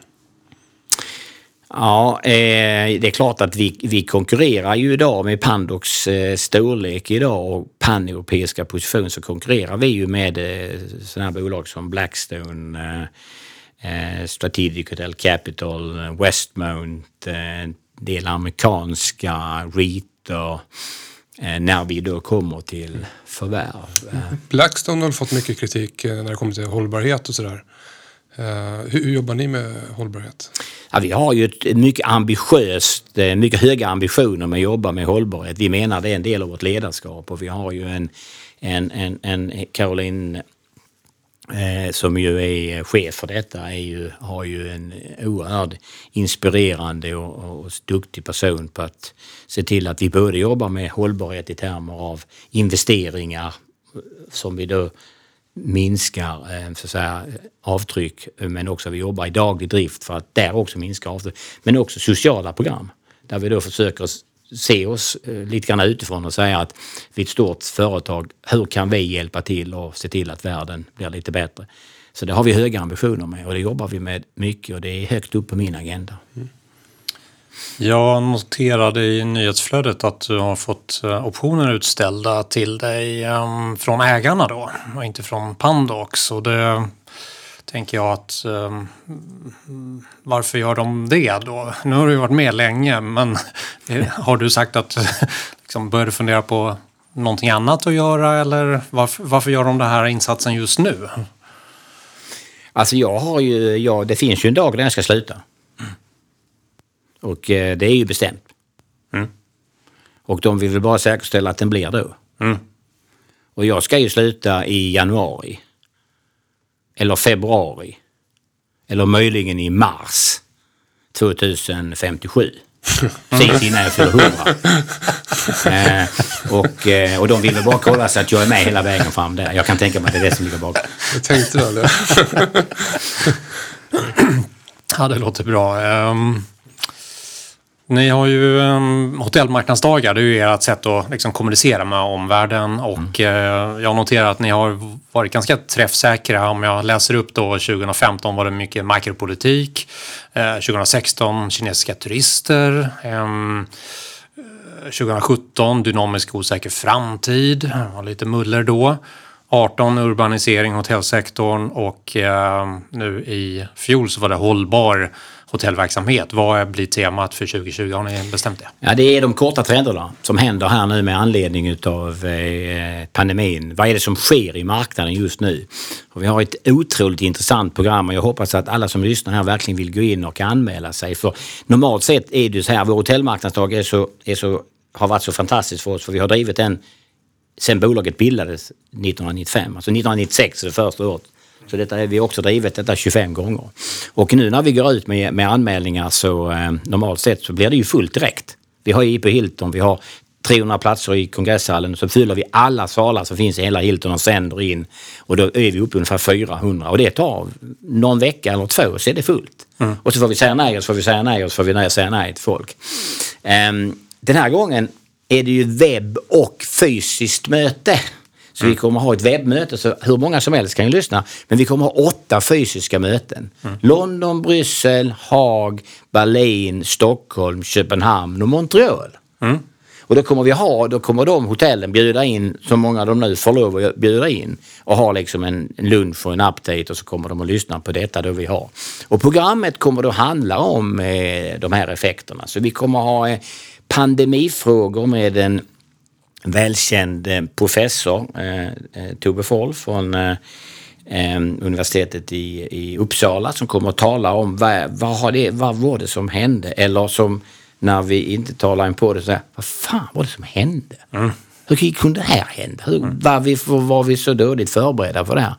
Ja, eh, det är klart att vi, vi konkurrerar ju idag med Pandox eh, storlek idag och paneuropeiska position så konkurrerar vi ju med eh, sådana bolag som Blackstone, eh, Strategic Hotel Capital, Westmount, eh, del amerikanska, REIT och eh, när vi då kommer till förvärv. Eh. *laughs* Blackstone har fått mycket kritik eh, när det kommer till hållbarhet och sådär. Uh, hur jobbar ni med hållbarhet? Ja, vi har ju ett mycket ambitiöst, mycket höga ambitioner med att jobba med hållbarhet. Vi menar det är en del av vårt ledarskap och vi har ju en, en, en, en Caroline eh, som ju är eh, chef för detta, är ju, har ju en oerhört inspirerande och, och duktig person på att se till att vi både jobbar med hållbarhet i termer av investeringar eh, som vi då minskar eh, så att säga, avtryck men också vi jobbar i daglig drift för att där också minska avtryck. Men också sociala program där vi då försöker se oss eh, lite grann utifrån och säga att vi är ett stort företag, hur kan vi hjälpa till och se till att världen blir lite bättre? Så det har vi höga ambitioner med och det jobbar vi med mycket och det är högt upp på min agenda. Mm. Jag noterade i nyhetsflödet att du har fått eh, optioner utställda till dig ehm, från ägarna då och inte från Pandox. Och det tänker jag att um, varför gör de det då? Nu har du varit med länge men *laughs* har du sagt att *laughs* liksom, börjar du fundera på någonting annat att göra eller varför, varför gör de den här insatsen just nu? Alltså jag har ju, ja, det finns ju en dag när jag ska sluta. Och eh, det är ju bestämt. Mm. Och de vill väl bara säkerställa att den blir då. Mm. Och jag ska ju sluta i januari. Eller februari. Eller möjligen i mars 2057. *laughs* Precis innan jag fyller 100. eh, och, eh, och de vill väl bara kolla så att jag är med hela vägen fram där. Jag kan tänka mig att det är det som ligger bakom. Jag tänkte väl det. Ja, det låter bra. Ehm, ni har ju um, hotellmarknadsdagar, det är ju ert sätt att liksom, kommunicera med omvärlden. Och eh, jag noterar att ni har varit ganska träffsäkra. Om jag läser upp då 2015 var det mycket makropolitik, eh, 2016 kinesiska turister, ehm, eh, 2017 dynamisk osäker framtid, var lite muller då. 18 urbanisering hotellsektorn. Och eh, nu i fjol så var det hållbar hotellverksamhet. Vad blir temat för 2020? Har ni bestämt det? Ja, det är de korta trenderna som händer här nu med anledning utav eh, pandemin. Vad är det som sker i marknaden just nu? Och vi har ett otroligt intressant program och jag hoppas att alla som lyssnar här verkligen vill gå in och anmäla sig. För normalt sett är det så här, vår hotellmarknadsdag är så, är så, har varit så fantastisk för oss för vi har drivit den sen bolaget bildades 1995. Alltså 1996 är det första året. Så detta är vi också drivit detta 25 gånger. Och nu när vi går ut med, med anmälningar så eh, normalt sett så blir det ju fullt direkt. Vi har IP Hilton, vi har 300 platser i kongresshallen så fyller vi alla salar som finns i hela Hilton och sänder in. Och då är vi uppe ungefär 400 och det tar någon vecka eller två så är det fullt. Mm. Och så får vi säga nej och så får vi säga nej och så får vi säga nej till folk. Um, den här gången är det ju webb och fysiskt möte. Så vi kommer ha ett webbmöte, så hur många som helst kan ju lyssna. Men vi kommer ha åtta fysiska möten. London, Bryssel, Haag, Berlin, Stockholm, Köpenhamn och Montreal. Mm. Och då kommer vi ha, då kommer de hotellen bjuda in, så många de nu får lov att bjuda in, och ha liksom en lunch och en update och så kommer de att lyssna på detta då vi har. Och programmet kommer då handla om eh, de här effekterna. Så vi kommer ha eh, pandemifrågor med en välkänd eh, professor, eh, eh, Tove Foll från universitetet i, i Uppsala som kommer att tala om vad, vad, har det, vad var det som hände eller som när vi inte talar in på det så här, vad fan var det som hände? Mm. Hur kunde det här hända? Hur, var, vi, var vi så dåligt förberedda för det här?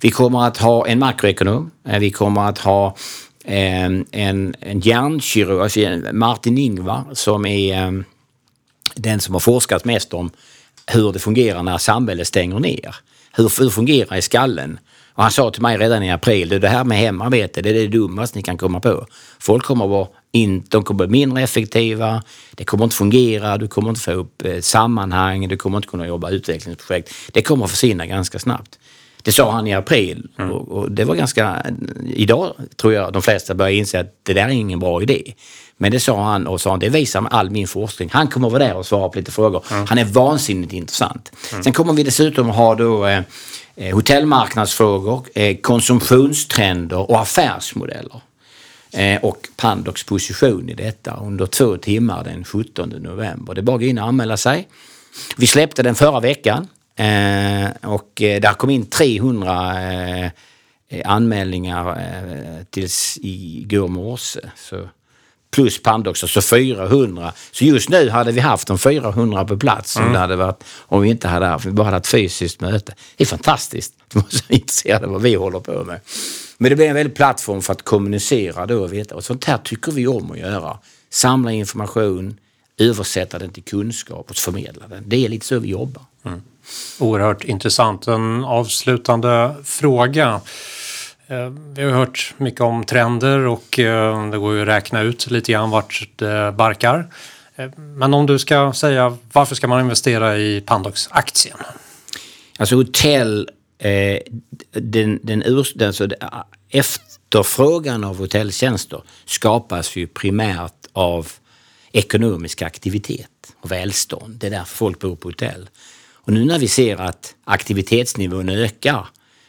Vi kommer att ha en makroekonom. Vi kommer att ha en, en, en hjärnkirurg, alltså Martin Ingvar, som är den som har forskat mest om hur det fungerar när samhället stänger ner. Hur, hur fungerar i skallen? Och han sa till mig redan i april, det här med hemarbete, det är det dummaste ni kan komma på. Folk kommer att vara in, de kommer att bli mindre effektiva, det kommer inte fungera, du kommer inte få upp eh, sammanhang, du kommer inte kunna jobba utvecklingsprojekt. Det kommer att försvinna ganska snabbt. Det sa han i april och, och det var ganska... Idag tror jag de flesta börjar inse att det där är ingen bra idé. Men det sa han och sa det visar med all min forskning. Han kommer vara där och svara på lite frågor. Han är vansinnigt intressant. Sen kommer vi dessutom ha då eh, eh, hotellmarknadsfrågor, eh, konsumtionstrender och affärsmodeller. Eh, och Pandox position i detta under två timmar den 17 november. Det är bara att gå in och anmäla sig. Vi släppte den förra veckan eh, och eh, där kom in 300 eh, anmälningar tills igår morse. Så plus Pandox, så 400. Så just nu hade vi haft de 400 på plats om det hade varit, om vi inte hade haft, vi bara hade ett fysiskt möte. Det är fantastiskt. *laughs* De var så intresserade av vad vi håller på med. Men det blir en väldig plattform för att kommunicera då och veta. Och sånt här tycker vi om att göra. Samla information, översätta den till kunskap och förmedla den. Det är lite så vi jobbar. Oerhört intressant. En avslutande fråga. Eh, vi har hört mycket om trender och eh, det går ju att räkna ut lite grann vart det barkar. Eh, men om du ska säga varför ska man investera i Pandox-aktien? Alltså hotell, eh, den, den, ur, den så efterfrågan av hotelltjänster skapas ju primärt av ekonomisk aktivitet och välstånd. Det är därför folk bor på hotell. Och nu när vi ser att aktivitetsnivån ökar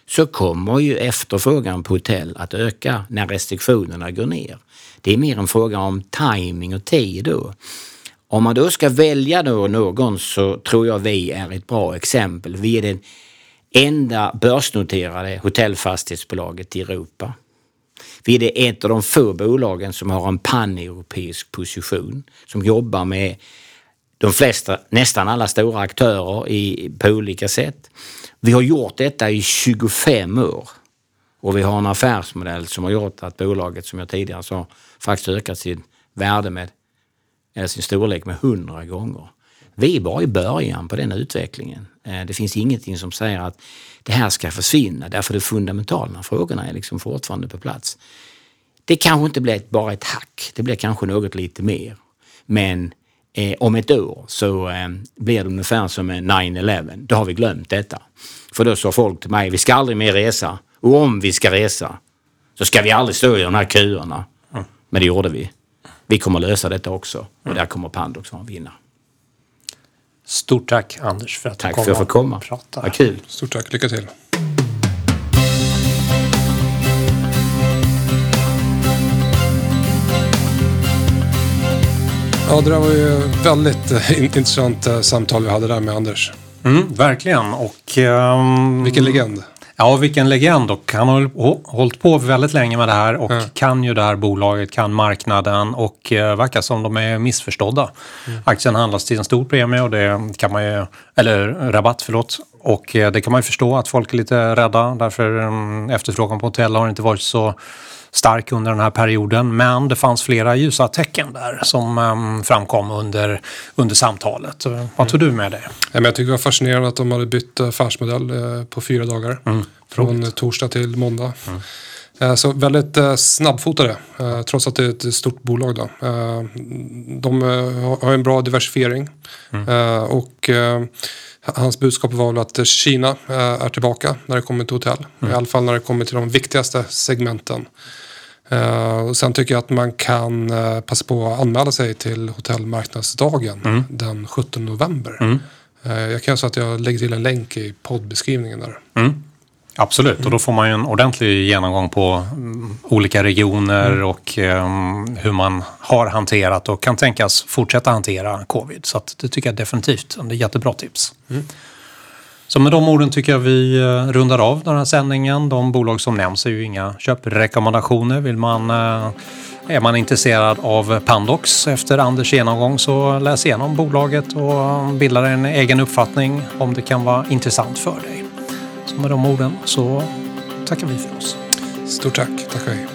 så kommer ju efterfrågan på hotell att öka när restriktionerna går ner. Det är mer en fråga om timing och tid då. Om man då ska välja då någon så tror jag vi är ett bra exempel. Vi är det enda börsnoterade hotellfastighetsbolaget i Europa. Vi är det ett av de få bolagen som har en paneuropeisk position, som jobbar med de flesta, nästan alla stora aktörer i, på olika sätt. Vi har gjort detta i 25 år och vi har en affärsmodell som har gjort att bolaget, som jag tidigare sa, faktiskt ökat sin värde med, eller sin storlek med 100 gånger. Vi är bara i början på den utvecklingen. Eh, det finns ingenting som säger att det här ska försvinna därför de fundamentala frågorna är liksom fortfarande på plats. Det kanske inte blir bara ett hack, det blir kanske något lite mer. Men eh, om ett år så eh, blir det ungefär som en 9-11. Då har vi glömt detta. För då sa folk till mig, vi ska aldrig mer resa. Och om vi ska resa så ska vi aldrig stå i de här köerna. Mm. Men det gjorde vi. Vi kommer lösa detta också och där kommer Pandox att vinna. Stort tack Anders för att tack du kom för att jag fick komma. och prata. Vad kul. Stort tack, lycka till. Ja, det där var ju väldigt eh, intressant eh, samtal vi hade där med Anders. Mm, verkligen. Och, um, Vilken legend. Ja, vilken legend. Och han har hållit på väldigt länge med det här och Ja. kan ju det här bolaget, kan marknaden och uh, verkar som de är missförstådda. Aktien handlas till en stor premie och det kan man ju, eller rabatt förlåt. Och eh, det kan man ju förstå att folk är lite rädda därför um, efterfrågan på hotell har inte varit så stark under den här perioden. Men det fanns flera ljusa tecken där som um, framkom under, under samtalet. Vad tog du med dig? Ja, jag tycker det var fascinerande att de hade bytt affärsmodell eh, på fyra dagar. Från eh, torsdag till måndag. Eh, Så väldigt eh, snabbfotade, eh, trots att det är ett stort bolag. Då. Eh, De eh, har- en bra diversifiering. Eh, Och eh, hans budskap var väl att Kina eh, är tillbaka när det kommer till hotell. I alla fall när det kommer till de viktigaste segmenten. Och sen tycker jag att man kan eh, passa på att anmäla sig till hotellmarknadsdagen den 17 november. Eh, jag kan göra så att jag lägger till en länk i poddbeskrivningen där. Absolut, och då får man ju en ordentlig genomgång på mm, olika regioner och ehm, hur man har hanterat och kan tänkas fortsätta hantera covid. Så det tycker jag definitivt. Det är jättebra tips. Så med de orden tycker jag vi eh, rundar av den här sändningen. De bolag som nämns är ju inga köprekommendationer. Vill man, eh, är man intresserad av Pandox efter Anders genomgång så läs igenom bolaget och bilda dig en egen uppfattning om det kan vara intressant för dig. Så med de orden så tackar vi för oss. Stort tack. Tack och.